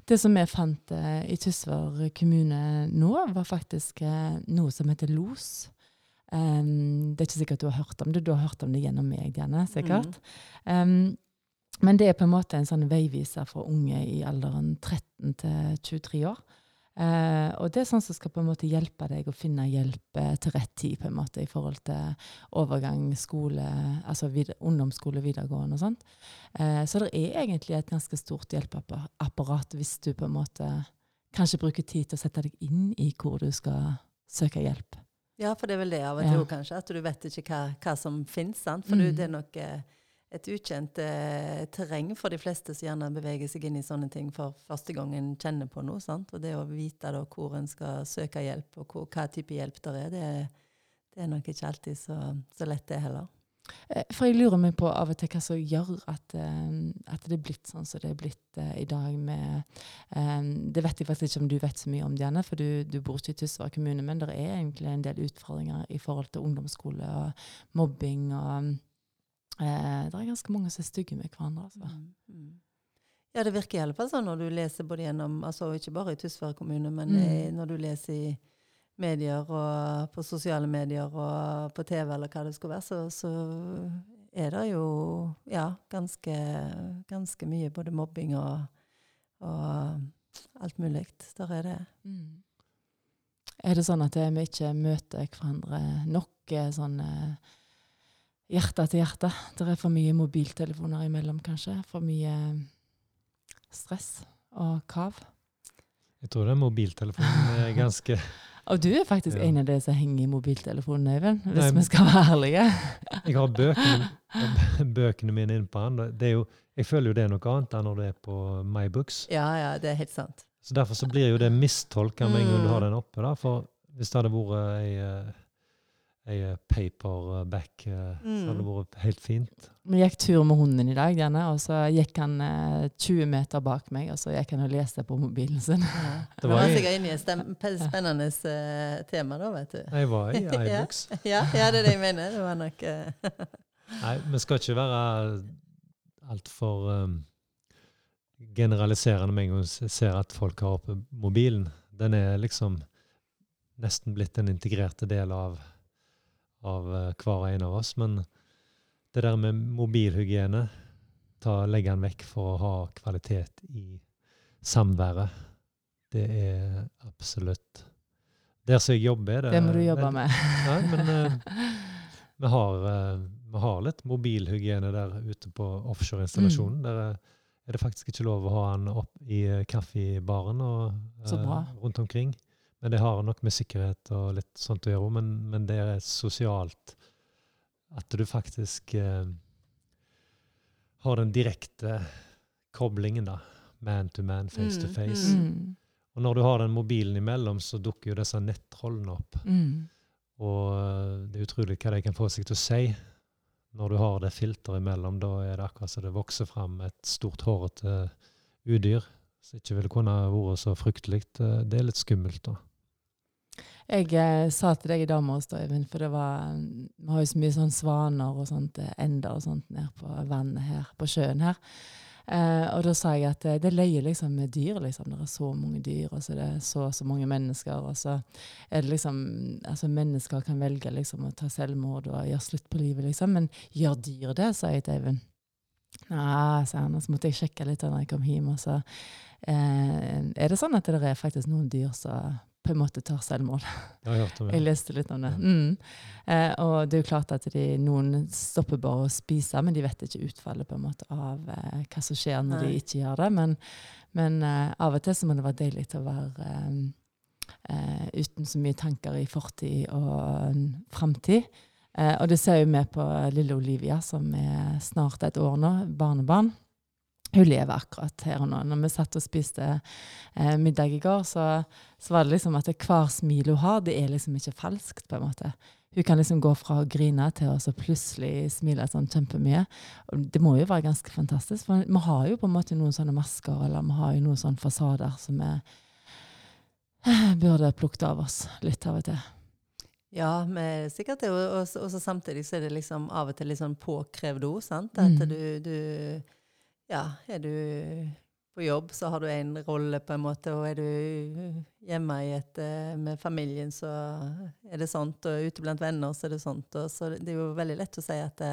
[SPEAKER 1] Det som vi fant eh, i Tysvær kommune nå, var faktisk eh, noe som heter LOS. Um, det er ikke sikkert du har hørt om det. Du har hørt om det gjennom meg, Janne, sikkert. Mm. Um, men det er på en måte en sånn veiviser for unge i alderen 13 til 23 år. Uh, og det er sånn som skal på en måte hjelpe deg å finne hjelp uh, til rett tid på en måte i forhold til overgang, skole, altså vid ungdomsskole, videregående og sånt. Uh, så det er egentlig et ganske stort hjelpeapparat hvis du på en måte kanskje bruker tid til å sette deg inn i hvor du skal søke hjelp.
[SPEAKER 2] Ja, for det er vel det av og til ja. kanskje, at du vet ikke hva, hva som finnes. Sant? For mm. det er nok eh, et ukjent eh, terreng for de fleste som gjerne beveger seg inn i sånne ting for første gang en kjenner på noe. Sant? Og det å vite da, hvor en skal søke hjelp, og hvor, hva type hjelp der er, det, det er nok ikke alltid så, så lett, det heller.
[SPEAKER 1] Eh, for jeg lurer meg på av og til hva som gjør at, uh, at det er blitt sånn som det er blitt uh, i dag med um, Det vet jeg faktisk ikke om du vet så mye om, Diane, for du, du bor ikke i Tysvær kommune, men det er egentlig en del utfordringer i forhold til ungdomsskole og mobbing og uh, Det er ganske mange som er stygge med hverandre. altså. Mm, mm.
[SPEAKER 2] Ja, det virker i alle fall sånn når du leser både gjennom, altså ikke bare i Tysvær kommune, men mm. når du leser i medier og på sosiale medier og på TV eller hva det skulle være, så, så er det jo ja, ganske, ganske mye både mobbing og, og alt mulig. Der er det. Mm.
[SPEAKER 1] Er det sånn at vi ikke møter hverandre nok eh, sånn eh, hjerte til hjerte? Det er for mye mobiltelefoner imellom, kanskje? For mye stress og kav?
[SPEAKER 3] Jeg tror det er mobiltelefonen er ganske
[SPEAKER 1] og du er faktisk ja. en av de som henger i mobiltelefonen, Øyvind, hvis Nei, vi skal være ærlige.
[SPEAKER 3] jeg har bøkene, bøkene mine inne på den. Jo, jeg føler jo det er noe annet enn når det er på MyBooks.
[SPEAKER 2] Ja, ja, det er helt sant.
[SPEAKER 3] Så Derfor så blir jo det mistolka med en gang du har den oppe. da, For hvis det hadde vært ei eh, ei eh, paperback uh, mm. så hadde det vært helt fint.
[SPEAKER 1] Vi gikk tur med hunden i dag, denne, og så gikk han eh, 20 meter bak meg, og så gikk han og leste på mobilen sin. Ja.
[SPEAKER 2] Det var sikkert inn i et spennende uh, tema, da, vet du.
[SPEAKER 3] Jeg var i iBooks.
[SPEAKER 2] ja, ja, det er det jeg mener. Det var nok
[SPEAKER 3] Nei, vi skal ikke være altfor um, generaliserende med en gang vi ser at folk har oppe mobilen. Den er liksom nesten blitt en integrerte del av av uh, hver og en av oss. Men det der med mobilhygiene, ta, legge den vekk for å ha kvalitet i samværet, det er absolutt Der som jeg jobber, er
[SPEAKER 1] det Det må du jobbe med.
[SPEAKER 3] Nei, men uh, vi, har, uh, vi, har, litt mobilhygiene der ute på offshore-installasjonen. Mm. Der er det faktisk ikke lov å ha den opp i kaffebaren og rundt omkring. Men det har nok med sikkerhet og litt sånt å gjøre men, men det er sosialt at du faktisk eh, har den direkte koblingen, da. Man to man, face mm, to face. Mm. Og når du har den mobilen imellom, så dukker jo disse nettrollene opp. Mm. Og eh, det er utrolig hva de kan få seg til å si. Når du har det filteret imellom, da er det akkurat som det vokser fram et stort, hårete udyr som ikke ville kunne vært så fryktelig. Eh, det er litt skummelt, da.
[SPEAKER 1] Jeg eh, sa til deg i dag morges, Øyvind, for det var, vi har jo så mye sånn svaner og sånt, eh, ender og sånt nede på vannet her, på sjøen her. Eh, og da sa jeg at det, det løyer liksom med dyr. liksom. Det er så mange dyr, og så er det så så mange mennesker. Og så er det liksom altså Mennesker kan velge liksom å ta selvmord og gjøre slutt på livet, liksom. Men gjør dyr det, sa jeg til Øyvind. Nei, sa han. Og så måtte jeg sjekke litt da jeg kom hjem. Og så eh, er det sånn at det er faktisk noen dyr som på en måte tar selvmord.
[SPEAKER 3] Jeg
[SPEAKER 1] Jeg leste litt om det.
[SPEAKER 3] Ja.
[SPEAKER 1] Mm. Eh, og det er jo klart at de, noen stopper bare å spise, men de vet ikke utfallet på en måte av eh, hva som skjer når
[SPEAKER 2] Nei.
[SPEAKER 1] de ikke gjør det. Men, men eh, av og til så må det være deilig å være eh, eh, uten så mye tanker i fortid og mm, framtid. Eh, og det ser jo vi på lille Olivia, som er snart et år nå, barnebarn. Hun lever akkurat her og nå. Når vi satt og spiste eh, middag i går, så, så var det liksom at hver smil hun har, det er liksom ikke falskt, på en måte. Hun kan liksom gå fra å grine til å så plutselig smile sånn kjempemye. Det må jo være ganske fantastisk, for vi har jo på en måte noen sånne masker, eller vi har jo noen sånne fasader som vi eh, burde plukket av oss litt av og til.
[SPEAKER 2] Ja, men sikkert det. Og, og, og så samtidig så er det liksom av og til litt sånn påkrevd ord. sant? At
[SPEAKER 1] Mm.
[SPEAKER 2] du, du Ja, er du på jobb, så har du en rolle, på en måte, og er du hjemme i et, eh, med familien, så er det sånt, og ute blant venner, så er det sånt. Og så det er jo veldig lett å si at det,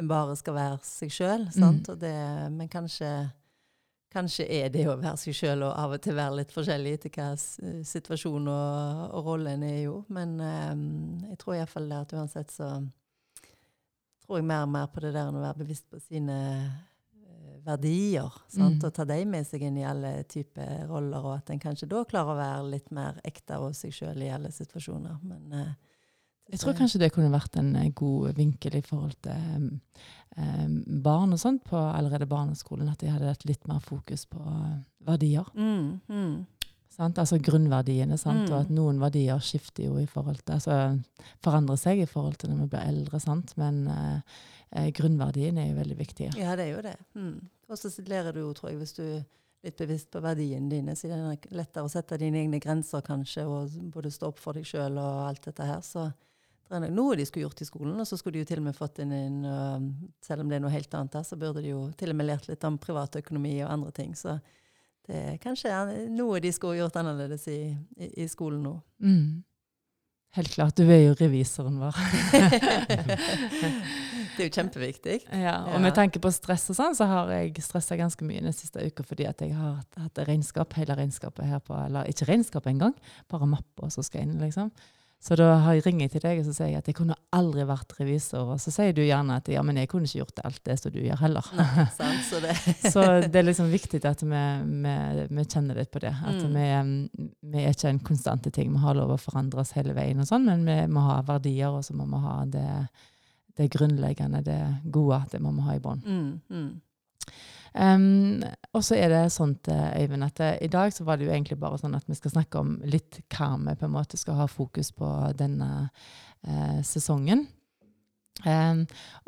[SPEAKER 2] en bare skal være seg sjøl, mm. Men kanskje Kanskje er det å være seg sjøl og av og til være litt forskjellig etter hva situasjonen og, og rollen er jo. Men um, jeg tror iallfall at uansett så tror jeg mer og mer på det der enn å være bevisst på sine eh, verdier. Sant?
[SPEAKER 1] Mm.
[SPEAKER 2] Og ta dem med seg inn i alle typer roller, og at en kanskje da klarer å være litt mer ekte og seg sjøl i alle situasjoner. Men eh,
[SPEAKER 1] Jeg tror kanskje det kunne vært en eh, god vinkel i forhold til um, barn og sånt på allerede barneskolen, at de hadde hatt litt mer fokus på verdier.
[SPEAKER 2] mm, mm.
[SPEAKER 1] Sant? Altså grunnverdiene, sant?
[SPEAKER 2] Mm.
[SPEAKER 1] og at noen verdier skifter jo i forhold til, altså forandrer seg i forhold til når vi blir eldre, sant? men eh, eh, grunnverdiene er jo veldig viktige.
[SPEAKER 2] Ja, det er jo det. Mm. Og så lærer du jo, tror jeg, hvis du er litt bevisst på verdiene dine, så det er lettere å sette dine egne grenser, kanskje, og både stå opp for deg sjøl og alt dette her. Så noe de skulle gjort i skolen, og så skulle de jo til og med fått inn en uh, Selv om det er noe helt annet der, så burde de jo til og med lært litt om privatøkonomi og andre ting. Så det er kanskje noe de skulle gjort annerledes i, i, i skolen nå.
[SPEAKER 1] Mm. Helt klart. Du er jo revisoren vår.
[SPEAKER 2] det er jo kjempeviktig.
[SPEAKER 1] Ja, og
[SPEAKER 2] Ja.
[SPEAKER 1] med tanke på stress og sånn, så har jeg stressa ganske mye den siste uka fordi at jeg har hatt- regnskap, hele regnskapet her på Eller ikke regnskap engang, bare mappa så skal inn, liksom. Så da har jeg ringer jeg til deg og så sier jeg at jeg kunne aldri vært revisor. Og så sier du gjerne at ja, men jeg kunne ikke gjort alt det som du gjør heller.
[SPEAKER 2] Nei, sant? Så det
[SPEAKER 1] Så det er liksom viktig at vi, vi, vi kjenner litt på det. At
[SPEAKER 2] Mm.
[SPEAKER 1] vi, vi er ikke en konstante ting. Vi har lov å forandre oss hele veien, og sånn, men vi må ha verdier, og så må vi ha det, det grunnleggende, det gode. Det må vi ha i bånn.
[SPEAKER 2] mm, mm.
[SPEAKER 1] Um, og så er det sånt, til Øyvind, at eh, i dag så var det jo egentlig bare sånn at vi skal snakke om litt hva vi på en måte skal ha fokus på denne eh, sesongen. Um,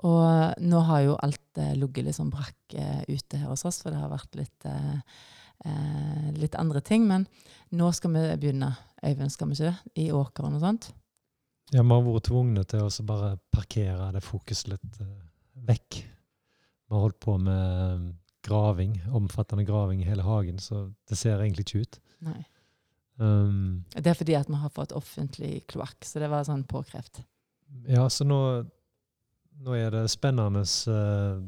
[SPEAKER 1] og nå har jo alt eh, ligget litt sånn brakk eh, ute her hos oss, for det har vært litt, eh, eh, litt andre ting. Men nå skal vi begynne, Øyvind, skal vi ikke det? I åkeren og sånt.
[SPEAKER 3] Ja, vi har vært tvungne til å bare parkere det fokuset litt eh, vekk. Vi har holdt på med graving, omfattende graving i hele hagen, så det ser egentlig ikke ut.
[SPEAKER 1] Nei.
[SPEAKER 3] Um,
[SPEAKER 1] Det er fordi at vi har fått offentlig kloakk, så det var sånn påkrevd.
[SPEAKER 3] ja, så nå, nå er det spennende. eh,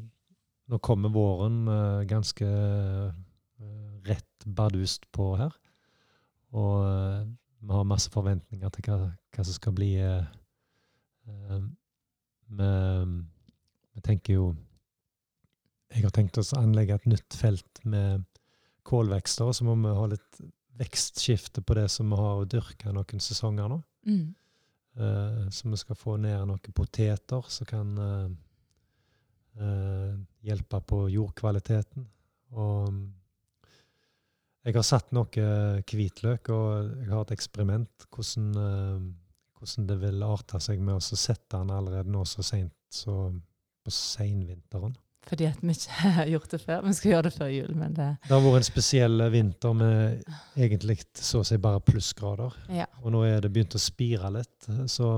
[SPEAKER 3] nå kommer våren ganske eh, rett bardust på her. Og eh, vi har masse forventninger til hva, hva som skal bli vi tenker jo Jeg har tenkt oss å anlegge et nytt felt med kålvekster, og så må vi ha litt vekstskifte på det som vi har dyrka noen sesonger nå.
[SPEAKER 1] Mm.
[SPEAKER 3] Uh, så vi skal få ned noen poteter som kan uh, uh, hjelpe på jordkvaliteten. Og um, jeg har satt noe hvitløk, og jeg har et eksperiment hvordan, hvordan det vil arte seg med å sette den allerede nå så seint på seinvinteren.
[SPEAKER 1] Fordi at vi ikke har gjort det før. Vi skal gjøre det før jul, men det
[SPEAKER 3] Det har vært en spesiell vinter med egentlig så å si bare plussgrader.
[SPEAKER 1] Ja.
[SPEAKER 3] Og nå er det begynt å spire litt. Så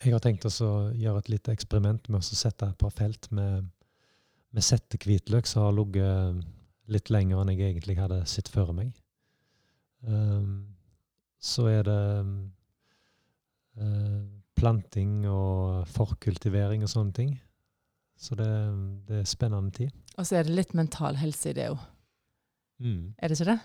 [SPEAKER 3] jeg har tenkt å gjøre et lite eksperiment med å sette et par felt med, med settehvitløk som har ligget litt lenger enn jeg egentlig hadde sett for meg. Um, så er det um, planting og forkultivering og sånne ting. Så det, det er spennende tid.
[SPEAKER 1] Og så er det litt mental helse i det òg.
[SPEAKER 3] Mm.
[SPEAKER 1] Er det ikke det?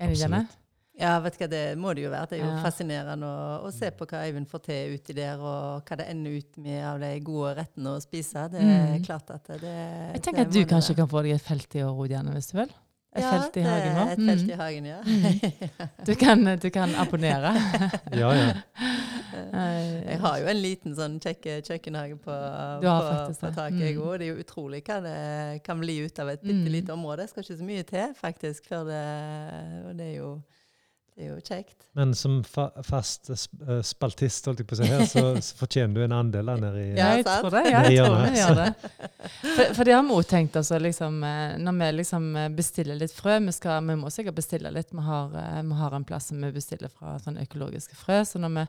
[SPEAKER 1] Er det det?
[SPEAKER 3] Absolutt.
[SPEAKER 2] Ja, vet du hva, det må det jo være. Det er jo
[SPEAKER 1] Ja.
[SPEAKER 2] fascinerende å, å se på hva Øyvind får til uti der, og hva det ender ut med av de gode rettene å spise. Det er
[SPEAKER 1] Mm.
[SPEAKER 2] klart at det
[SPEAKER 1] Jeg
[SPEAKER 2] det
[SPEAKER 1] tenker at du kanskje
[SPEAKER 2] være.
[SPEAKER 1] kan få deg et felt i år, gjerne, hvis du vil? Et
[SPEAKER 2] ja,
[SPEAKER 1] felt i hagen
[SPEAKER 2] det
[SPEAKER 1] vår?
[SPEAKER 2] Et felt
[SPEAKER 1] Mm.
[SPEAKER 2] i hagen, ja.
[SPEAKER 1] Du kan, du kan abonnere.
[SPEAKER 3] Ja, ja.
[SPEAKER 2] Jeg har jo en liten sånn kjekk kjøkkenhage på, på, på taket, jeg
[SPEAKER 1] Mm.
[SPEAKER 2] òg. Det er jo utrolig hva det kan bli ut av et bitte
[SPEAKER 1] Mm.
[SPEAKER 2] lite område. Det skal ikke så mye til, faktisk, før det Og det er jo, det er jo kjekt.
[SPEAKER 3] Men som fa fast eh, spaltist, holdt jeg på å si her, så, så fortjener du en andel der nede i
[SPEAKER 1] Ja, jeg tror det. Ja, jeg tror vi gjør det. For, for det har vi òg tenkt altså, liksom, eh, når vi liksom eh, bestiller litt frø Vi, skal, vi må sikkert bestille litt. Vi har, vi har en plass som vi bestiller fra sånn økologiske frø. Så når vi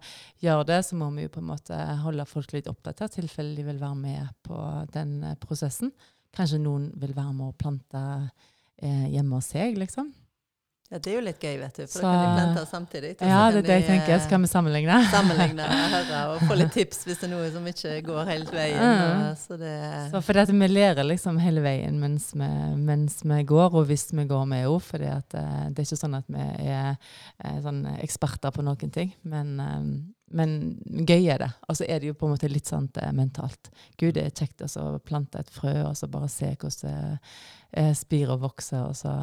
[SPEAKER 1] gjør det, så må vi jo på en måte holde folk litt oppdatert, i tilfelle de vil være med på den prosessen. Kanskje noen vil være med og plante eh, hjemme hos seg, liksom.
[SPEAKER 2] Ja, det er jo litt gøy, vet du,
[SPEAKER 1] Så-
[SPEAKER 2] for da kan de plante samtidig.
[SPEAKER 1] Ja, det er det jeg tenker.
[SPEAKER 2] eh,
[SPEAKER 1] Så kan vi sammenligne.
[SPEAKER 2] sammenligne og høre og få litt tips hvis det er noe som ikke går helt veien.
[SPEAKER 1] Mm.
[SPEAKER 2] Og, så det,
[SPEAKER 1] Så fordi at vi lærer liksom hele veien mens vi, mens vi går, og hvis vi går med òg. For det er ikke sånn at vi er er sånn eksperter på noen ting. Men, eh, men gøy er det. Og så er det jo på en måte litt sånn eh, mentalt. Gud, det er kjekt altså, å plante et frø og så bare se hvordan det eh, spirer og vokser. Og så,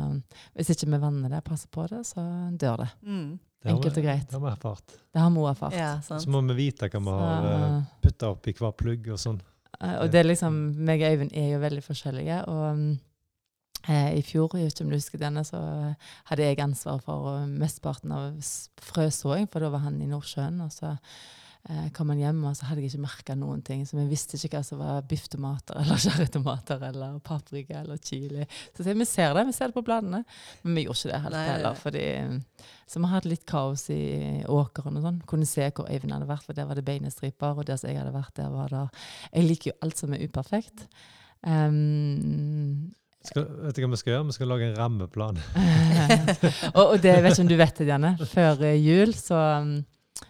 [SPEAKER 1] hvis ikke vi vanner det, passer på det, så dør det.
[SPEAKER 2] mm,
[SPEAKER 3] vi-
[SPEAKER 1] Enkelt og greit.
[SPEAKER 3] Det har vi erfart.
[SPEAKER 1] Det har mor erfart.
[SPEAKER 2] ja, sant.
[SPEAKER 3] Så må vi vite hva vi har
[SPEAKER 1] opp
[SPEAKER 3] putta oppi hver plugg og sånn.
[SPEAKER 1] Eh, Og det er liksom, meg og Øyvind er jo veldig forskjellige. Og mm, eh, i fjor, jeg vet ikke om du husker denne, så hadde jeg ansvar for eh, mesteparten av frøsåing, for da var han i Nordsjøen. Og så eh, kom han hjem, og så hadde jeg ikke merka noen ting. Så vi visste ikke hva som var bifftomater eller cherrytomater eller paprika eller chili. Så jeg, vi ser det, vi ser det på bladene. Men vi gjorde ikke det helt heller. Fordi, så vi hadde litt kaos i åkeren og sånn. Kunne se hvor Øyvind hadde vært, for der var det beinestriper. Og der som jeg hadde vært, der var det Jeg liker jo alt som er uperfekt. Um,
[SPEAKER 3] Skal, vet du hva vi skal gjøre? Vi skal lage en rammeplan.
[SPEAKER 1] og, og det vet ikke om du vet det, Janne. Før eh, jul så, um,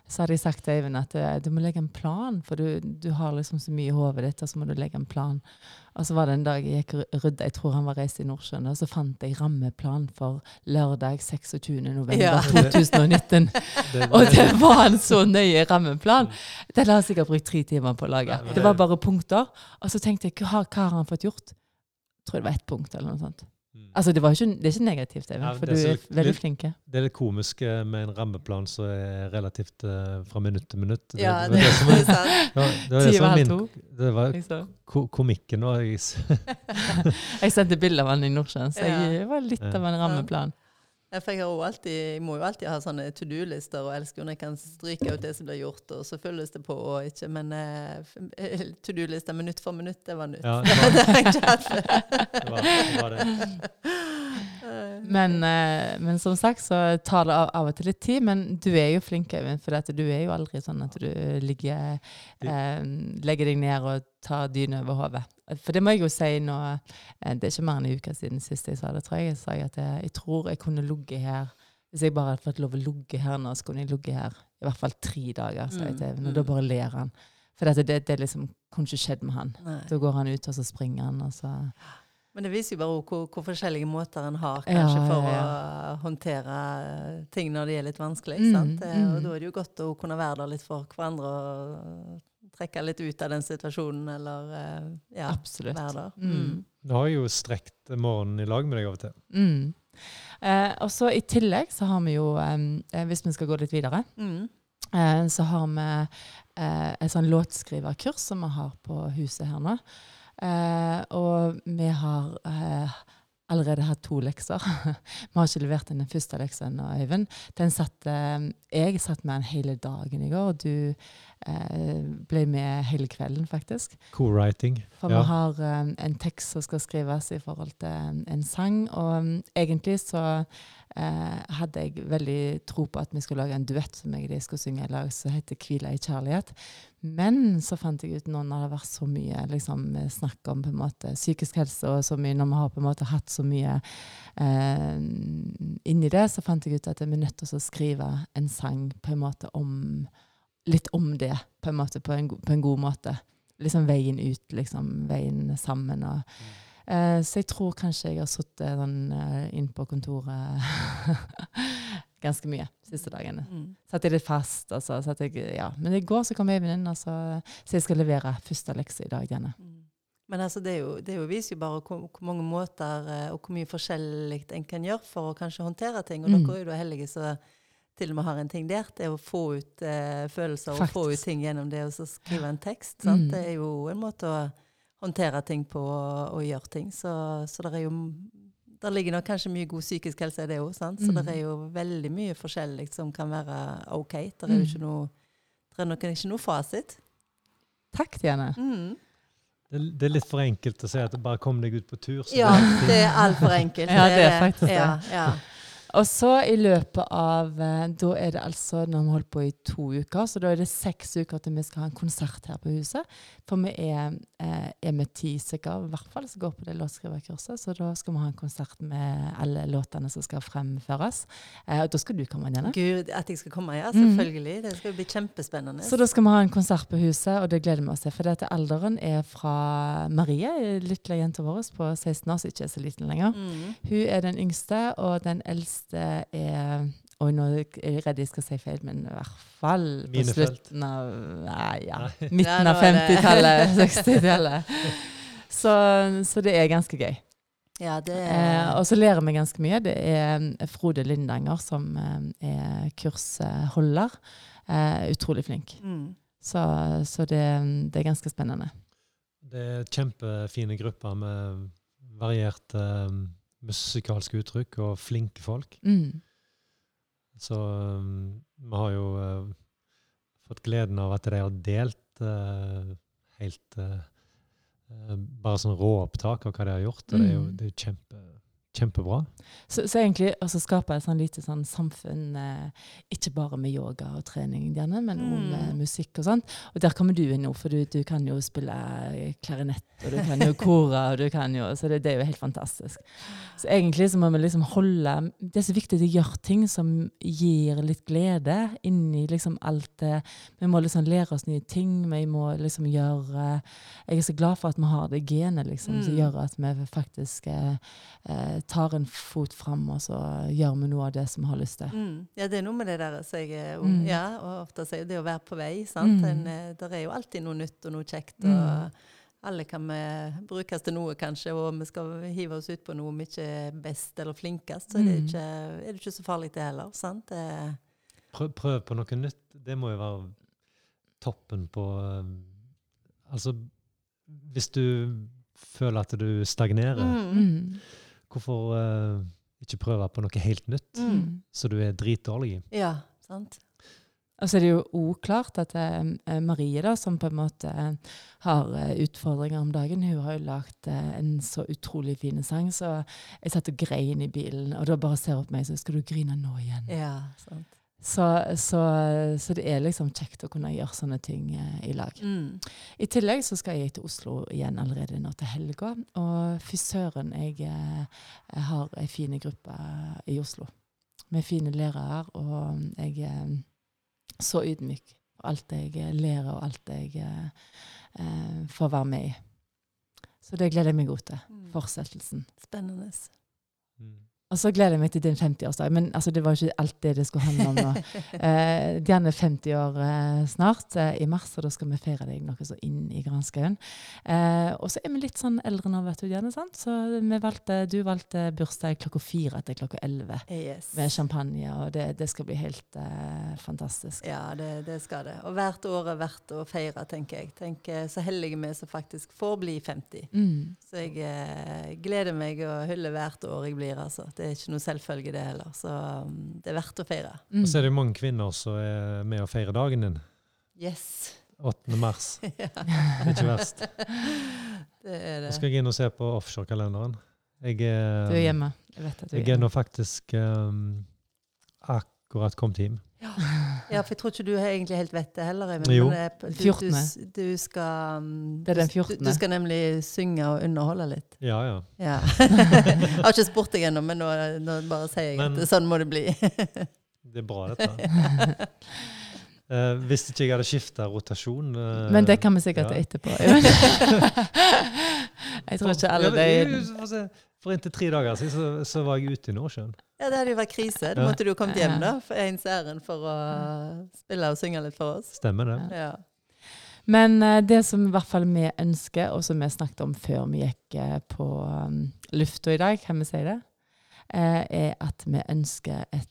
[SPEAKER 1] så hadde jeg sagt til Øyvind at eh, du må legge en plan, for du, du har liksom så mye i hodet ditt, og så må du legge en plan. Og så var det en dag jeg gikk rydda, jeg tror han var reist i Nordsjøen, og så fant jeg rammeplan for lørdag 26. november
[SPEAKER 2] Ja.
[SPEAKER 1] 2019.
[SPEAKER 3] Det,
[SPEAKER 1] Og det var en så nøye rammeplan. Den har jeg sikkert brukt tre timer på å lage. Det
[SPEAKER 3] det-
[SPEAKER 1] var bare punkter. Og så tenkte jeg, hva, hva har han fått gjort? Tror det var ett punkt eller noe sånt.
[SPEAKER 3] Mm.
[SPEAKER 1] Altså, det, var ikke, det er ikke negativt, Eivind,
[SPEAKER 3] Ja,
[SPEAKER 1] for
[SPEAKER 3] det
[SPEAKER 1] du
[SPEAKER 3] er
[SPEAKER 1] er veldig
[SPEAKER 3] litt-
[SPEAKER 1] flink.
[SPEAKER 3] det er litt komisk eh, med en rammeplan som er relativt uh, fra minutt til minutt. Det,
[SPEAKER 2] Ja,
[SPEAKER 3] det,
[SPEAKER 2] det,
[SPEAKER 3] det
[SPEAKER 2] det er sant.
[SPEAKER 3] ja, det var det var min. Det var ko komikken. Og jeg,
[SPEAKER 1] Jeg sendte bilde av han i Nordsjøen, så jeg var litt av en rammeplan.
[SPEAKER 2] Jeg, har jo alltid, jeg må jo alltid ha sånne to do-lister, og elsker jo når jeg kan stryke ut det som blir gjort, og så følges det på og ikke. Men uh, to do-lista minutt for minutt, det var nytt.
[SPEAKER 3] ja,
[SPEAKER 2] det
[SPEAKER 3] det var,
[SPEAKER 2] har jeg ikke hatt
[SPEAKER 3] det var, det var det.
[SPEAKER 2] Eh,
[SPEAKER 1] Men, uh, men som sagt så tar det av, av og til litt tid. Men du er jo flink, Eivind, for du er jo aldri sånn at du ligger, uh, legger deg ned og tar dyne over hodet. For det må jeg jo si nå eh, Det er ikke mer enn en uke siden sist jeg sa det, tror jeg. Jeg sa at jeg, jeg tror jeg kunne ligget her Hvis jeg bare hadde fått lov å ligge her nå, så kunne jeg ligget her i hvert fall tre dager, sa jeg til Øyvind. Og da
[SPEAKER 2] Mm.
[SPEAKER 1] bare ler han. For det, det, det liksom kunne ikke skjedd med han.
[SPEAKER 2] Nei.
[SPEAKER 1] Da går han ut, og så springer han, og så
[SPEAKER 2] Men det viser jo bare hvor, hvor forskjellige måter en har
[SPEAKER 1] Ja,
[SPEAKER 2] kanskje
[SPEAKER 1] ja,
[SPEAKER 2] for
[SPEAKER 1] ja.
[SPEAKER 2] å håndtere eh, ting når det er litt vanskelig.
[SPEAKER 1] Mm,
[SPEAKER 2] sant?
[SPEAKER 1] Mm.
[SPEAKER 2] Og da er det jo godt å kunne være der litt for hverandre og trekke litt ut av den situasjonen, eller eh, ja,
[SPEAKER 1] absolutt.
[SPEAKER 2] være der.
[SPEAKER 1] Mm.
[SPEAKER 3] Du har jo strekt morgenen i lag med deg av og til.
[SPEAKER 1] Mm. Eh, og så I tillegg så har vi jo, eh, hvis vi skal gå litt videre,
[SPEAKER 2] Mm.
[SPEAKER 1] eh, så har vi eh, et sånn låtskriverkurs som vi har på huset her nå. Eh, og vi har eh, allerede hatt to lekser. vi har ikke levert inn den første leksa ennå, Øyvind. Den satt, eh, jeg satt med den hele dagen i går, og du ble med hele kvelden, faktisk.
[SPEAKER 3] Co-writing.
[SPEAKER 1] For
[SPEAKER 3] Ja.
[SPEAKER 1] vi har um, en tekst som skal skrives i forhold til en, en sang. Og um, egentlig så uh, hadde jeg veldig tro på at vi skulle lage en duett som jeg og de skulle synge i lag, som heter 'Hvile i kjærlighet'. Men så fant jeg ut nå når det har vært så mye liksom, snakk om på en måte, psykisk helse, og så mye, når vi har på en måte hatt så mye eh, inni det, så fant jeg ut at vi er nødt til å skrive en sang på en måte om litt om det, på en måte, på en, på en god måte liksom veien ut, liksom veien sammen. Og, eh, så jeg tror kanskje jeg har sittet sånn eh, inn på kontoret ganske mye siste dagene.
[SPEAKER 2] Mm.
[SPEAKER 1] Satt jeg litt fast, og så satt jeg Ja. Men i går så kom Øyvind inn, og så, så jeg skal levere første lekse i dag.
[SPEAKER 2] Mm. Men altså, det, jo, det er viser jo bare hvor, hvor mange måter eh, og hvor mye forskjellig en kan gjøre for å kanskje håndtere ting. Og
[SPEAKER 1] Mm.
[SPEAKER 2] dere er jo da heldige som til og med har en ting der. Det er å få ut eh, følelser og få ut ting gjennom det så skrive en tekst. Sant?
[SPEAKER 1] Mm.
[SPEAKER 2] Det er jo en måte å håndtere ting på og, og gjøre ting. Så, så det er jo der ligger nok kanskje mye god psykisk helse i det òg. Så
[SPEAKER 1] Mm.
[SPEAKER 2] det er jo veldig mye forskjellig som kan være OK. Det er jo
[SPEAKER 1] Mm.
[SPEAKER 2] ikke noe, det er nok ikke noe fasit.
[SPEAKER 1] Takk, Diane.
[SPEAKER 2] Mm.
[SPEAKER 3] Det, det er litt for enkelt å si at bare kom deg ut på tur. så
[SPEAKER 2] Ja,
[SPEAKER 3] det er
[SPEAKER 2] det er altfor enkelt.
[SPEAKER 1] Ja, det er faktisk det.
[SPEAKER 2] Ja, ja.
[SPEAKER 1] Og så i løpet av eh, Da er det altså Når vi holdt på i to uker, så da er det seks uker til vi skal ha en konsert her på huset. For vi er, eh, er med ti stykker, i hvert fall, som går på det låtskriverkurset. Så da skal vi ha en konsert med alle låtene som skal fremføres. Eh, og da skal du komme, Janne.
[SPEAKER 2] Gud, at jeg skal komme, ja.
[SPEAKER 1] Mm.
[SPEAKER 2] Selvfølgelig. Det skal bli kjempespennende.
[SPEAKER 1] Så da skal vi ha en konsert på huset, og det gleder vi oss til. For dette alderen er fra Marie, lille jenta vår på 16 år, som ikke er så liten lenger.
[SPEAKER 2] Mm.
[SPEAKER 1] Hun er den yngste, og den eldste er Oi, nå er jeg redd jeg skal si feil, men i hvert fall på
[SPEAKER 3] Minefelt.
[SPEAKER 1] slutten av Nei, ja.
[SPEAKER 3] Nei.
[SPEAKER 1] Midten
[SPEAKER 2] Ja,
[SPEAKER 1] av
[SPEAKER 2] er
[SPEAKER 1] 50-tallet, 60-tallet. Så, så det er ganske gøy.
[SPEAKER 2] Ja, det
[SPEAKER 1] Eh,
[SPEAKER 2] er
[SPEAKER 1] og så lærer vi ganske mye. Det er eh, Frode Lindanger som eh, er kursholder. Eh, utrolig flink.
[SPEAKER 2] mm.
[SPEAKER 1] Så, så det, det er ganske spennende.
[SPEAKER 3] Det er kjempefine grupper med variert um, musikalske uttrykk og flinke folk.
[SPEAKER 1] Mm.
[SPEAKER 3] Så um, vi har jo uh, fått gleden av at de har delt uh, helt uh, Bare sånn råopptak av hva de har gjort. Og det er jo,
[SPEAKER 1] Mm.
[SPEAKER 3] det er jo kjempe, kjempebra.
[SPEAKER 1] Så, så egentlig altså skape et sånn lite sånn samfunn, eh, ikke bare med yoga og trening, gjerne, men også
[SPEAKER 2] om
[SPEAKER 1] med musikk og sånt. Og der kommer du inn nå, for du, du kan jo spille eh, klarinett, og du kan jo kore, og du kan jo Så det, det er jo helt fantastisk. Så egentlig så må vi liksom holde Det er så viktig å gjøre ting som gir litt glede inni liksom alt det Vi må liksom lære oss nye ting, vi må liksom gjøre Jeg er så glad for at vi har det genet, liksom, som
[SPEAKER 2] Mm.
[SPEAKER 1] gjør at vi faktisk eh, eh, tar en fot fram, og så gjør vi noe av det som vi har lyst til.
[SPEAKER 2] Mm. Ja, det er noe med det der som jeg, er-
[SPEAKER 1] Mm.
[SPEAKER 2] Ja, og ofte sier det å være på vei. sant?
[SPEAKER 1] Mm.
[SPEAKER 2] En, eh, der er jo alltid noe nytt og noe kjekt.
[SPEAKER 1] Mm.
[SPEAKER 2] og Alle kan vi brukes til noe, kanskje, og vi skal hive oss ut på noe vi ikke er best eller flinkest, så er, det
[SPEAKER 1] Mm.
[SPEAKER 2] ikke, er det ikke så farlig det heller. sant? Det,
[SPEAKER 3] Prøv, prøv på noe nytt. Det må jo være toppen på um, Altså, hvis du føler at du stagnerer,
[SPEAKER 2] mm.
[SPEAKER 1] Mm.
[SPEAKER 3] hvorfor uh, ikke prøve på noe helt nytt,
[SPEAKER 2] Mm.
[SPEAKER 3] så du er dritdårlig i?
[SPEAKER 2] Ja, sant?
[SPEAKER 1] Og så er det jo oklart at uh, Marie, da, som på en måte har uh, utfordringer om dagen, hun har jo lagd en så utrolig fin sang, så jeg satt og grein i bilen, og da bare ser hun på meg, så skal du grine nå igjen.
[SPEAKER 2] Ja, sant.
[SPEAKER 1] Så, så, så det er liksom kjekt å kunne gjøre sånne ting eh, i lag.
[SPEAKER 2] Mm.
[SPEAKER 1] I tillegg så skal jeg til Oslo igjen allerede nå til helga. Og fy søren, jeg, eh, jeg har ei fin gruppe i Oslo. Med fine lærere, og jeg er så ydmyk for alt jeg eh, lærer, og alt jeg eh, eh, får være med i. Så det gleder jeg meg godt til.
[SPEAKER 2] Mm.
[SPEAKER 1] Fortsettelsen.
[SPEAKER 2] Spennende.
[SPEAKER 3] Mm.
[SPEAKER 1] Og så gleder jeg meg til din 50-årsdag. Men altså, det var jo ikke alt det det skulle handle om nå. Eh, Dianne er 50 år eh, snart, eh, i mars, og da skal vi feire deg noe så inn i granskauen. Eh, og så er vi litt sånn eldre nå, vet du, Dianne. sant? Så vi valgte, du valgte bursdag klokka fire til klokka elleve
[SPEAKER 2] Yes.
[SPEAKER 1] med champagne, og det, det skal bli helt eh, fantastisk.
[SPEAKER 2] Ja, det, det skal det. Og hvert år er verdt å feire, tenker jeg. Tenker, så heldige vi som faktisk får bli 50.
[SPEAKER 1] Mm.
[SPEAKER 2] Så jeg eh, gleder meg og hyller hvert år jeg blir, altså. Det er ikke noe selvfølge, det heller. Så um, det er verdt å feire.
[SPEAKER 1] Mm.
[SPEAKER 3] Og så er det jo mange kvinner som er med og feirer dagen din.
[SPEAKER 2] Yes.
[SPEAKER 3] 8. mars.
[SPEAKER 2] ja,
[SPEAKER 3] Det er ikke verst.
[SPEAKER 2] det er
[SPEAKER 3] Nå skal jeg inn og se på offshorekalenderen. Jeg
[SPEAKER 1] Du er
[SPEAKER 3] er,
[SPEAKER 1] hjemme. Jeg vet at du er
[SPEAKER 3] jeg er nå faktisk um, akkurat kommet hjem.
[SPEAKER 2] Ja, for jeg tror ikke du egentlig helt vet det heller. Men,
[SPEAKER 3] Jo.
[SPEAKER 2] men det er Du, du, du skal um,
[SPEAKER 1] Det er den 14..
[SPEAKER 2] Du, du skal nemlig synge og underholde litt.
[SPEAKER 3] Ja, ja.
[SPEAKER 2] Ja. jeg har ikke spurt deg ennå, men nå, nå bare sier jeg
[SPEAKER 3] Men-
[SPEAKER 2] at sånn må det bli.
[SPEAKER 3] Det er bra, dette. Uh, hvis ikke jeg hadde skifta rotasjon uh,
[SPEAKER 1] Men det kan vi sikkert
[SPEAKER 3] ja.
[SPEAKER 1] etterpå. jeg tror ikke alle
[SPEAKER 3] Ja, men,
[SPEAKER 1] de
[SPEAKER 3] for inntil tre dager siden så, så var jeg ute i Nordsjøen.
[SPEAKER 2] Ja, det hadde jo vært krise. Da måtte du jo kommet hjem da, for ens ærend for å spille og synge litt for oss.
[SPEAKER 4] Stemmer det.
[SPEAKER 2] Ja.
[SPEAKER 1] Men eh, det som i hvert fall vi ønsker, og som vi snakket om før vi gikk eh, på um, lufta i dag, kan vi si det, eh, er at vi ønsker et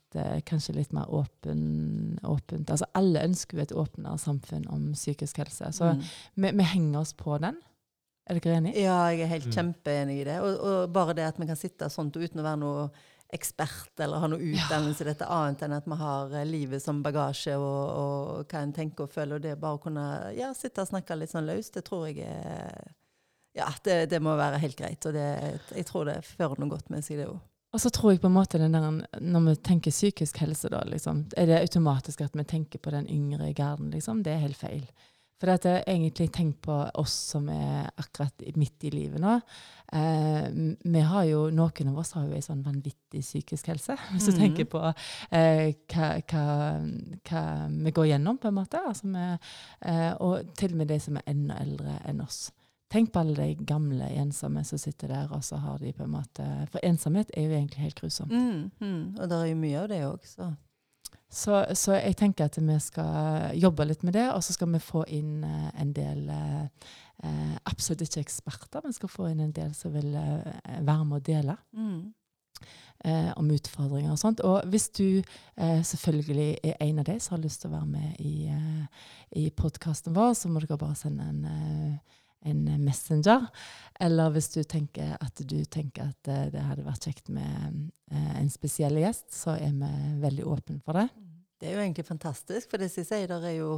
[SPEAKER 1] kanskje litt mer åpen, åpent Altså alle ønsker jo et åpnere samfunn om psykisk helse. Så
[SPEAKER 2] Mm.
[SPEAKER 1] vi, vi henger oss på den. Er dere enig?
[SPEAKER 2] ja, jeg er helt
[SPEAKER 4] Mm.
[SPEAKER 2] kjempeenig i det. Og, og bare det at vi kan sitte sånn uten å være noe ekspert eller har noe utdannelse i dette, annet enn at vi har eh, livet som bagasje og, og hva en tenker og føler, og det bare å kunne ja, sitte og snakke litt sånn løst, det tror jeg er Ja, det, det må være helt greit. Og det, jeg tror det fører noe godt med seg, det òg.
[SPEAKER 1] Og så tror jeg på en måte den der, Når vi tenker psykisk helse, da, liksom, er det automatisk at vi tenker på den yngre garden. Liksom. Det er helt feil. For at jeg egentlig tenkt på oss som er akkurat midt i livet nå. Eh, vi har jo, Noen av oss har jo en sånn vanvittig psykisk helse. Hvis du
[SPEAKER 2] mm.
[SPEAKER 1] tenker på eh, hva, hva, hva vi går gjennom, på en måte. Altså vi, eh, og til og med de som er enda eldre enn oss. Tenk på alle de gamle ensomme som sitter der, og så har de på en måte For ensomhet er jo egentlig helt grusomt.
[SPEAKER 2] Mm, mm. Og det er jo mye av det òg, så.
[SPEAKER 1] Så, så jeg tenker at vi skal jobbe litt med det, og så skal vi få inn uh, en del eh, Absolutt ikke eksperter, men skal få inn en del som vil uh, være med å dele
[SPEAKER 2] Mm.
[SPEAKER 1] om utfordringer og sånt. Og hvis du selvfølgelig er en av de som har lyst til å være med i, i podkasten vår, så må dere bare sende en, en messenger. Eller hvis du tenker at du tenker at eh, det hadde vært kjekt med eh, en spesiell gjest, så er vi veldig åpne for det.
[SPEAKER 2] Det er jo egentlig fantastisk, for det som jeg sier, der er jo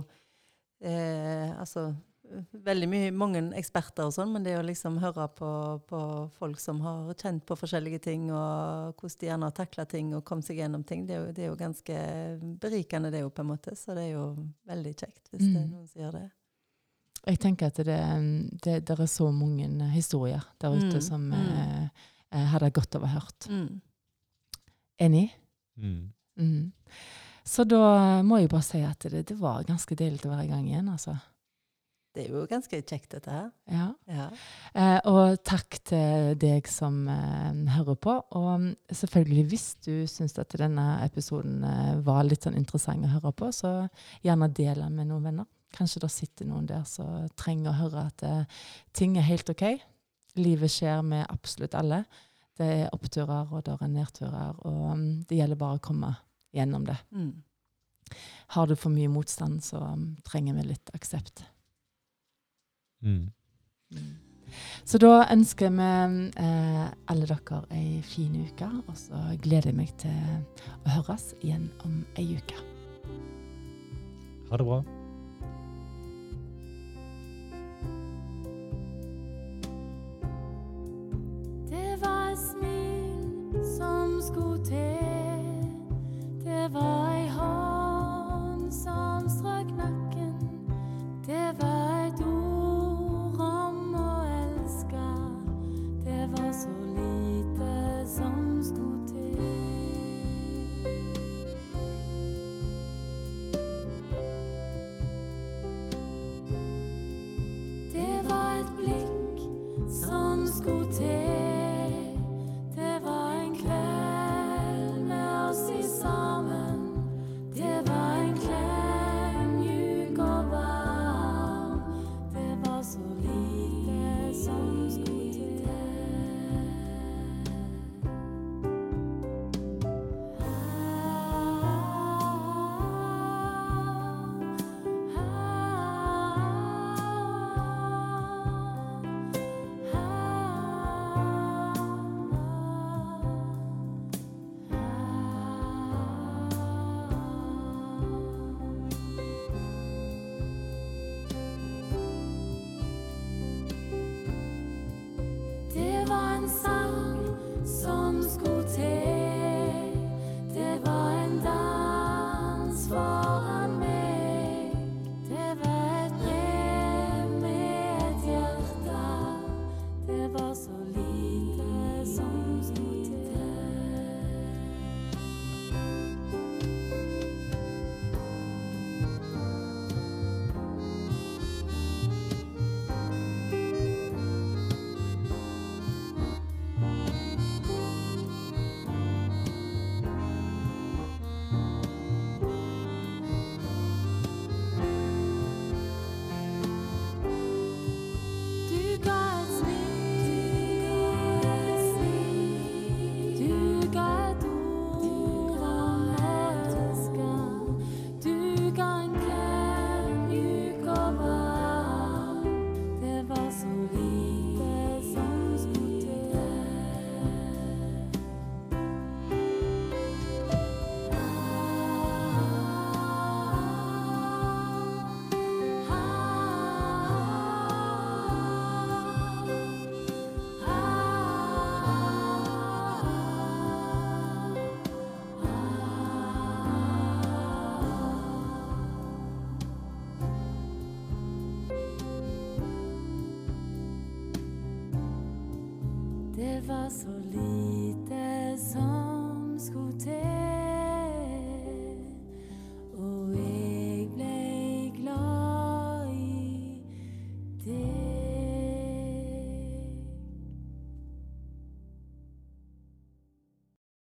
[SPEAKER 2] eh, altså veldig mye, mange eksperter og sånn, men det å liksom høre på, på folk som har kjent på forskjellige ting, og hvordan de gjerne har takla ting og kommet seg gjennom ting, det er, jo, det er jo ganske berikende, det jo på en måte. Så det er jo veldig kjekt hvis det er
[SPEAKER 1] Mm.
[SPEAKER 2] noen som gjør det.
[SPEAKER 1] Jeg tenker at det, det, det er så mange historier der ute
[SPEAKER 2] Mm,
[SPEAKER 1] som
[SPEAKER 2] mm.
[SPEAKER 1] eh, eh, hadde godt av å hørt.
[SPEAKER 2] Mm.
[SPEAKER 1] Enig?
[SPEAKER 4] Mm.
[SPEAKER 1] Mm. Så da må jeg bare si at det, det var ganske deilig å være i gang igjen, altså.
[SPEAKER 2] Det er jo ganske kjekt, dette her.
[SPEAKER 1] Ja.
[SPEAKER 2] Ja.
[SPEAKER 1] Eh, og takk til deg som eh, hører på. Og mm, selvfølgelig, hvis du syns at denne episoden eh, var litt sånn interessant å høre på, så gjerne del den med noen venner. Kanskje det sitter noen der som trenger å høre at eh, ting er helt OK. Livet skjer med absolutt alle. Det er oppturer og det er nedturer, og um, det gjelder bare å komme gjennom det.
[SPEAKER 2] Mm.
[SPEAKER 1] Har du for mye motstand, så um, trenger vi litt aksept.
[SPEAKER 4] Mm.
[SPEAKER 1] Så da ønsker vi eh, alle dere ei fin uke, og så gleder jeg meg til å høres igjen om ei uke.
[SPEAKER 4] Ha det bra.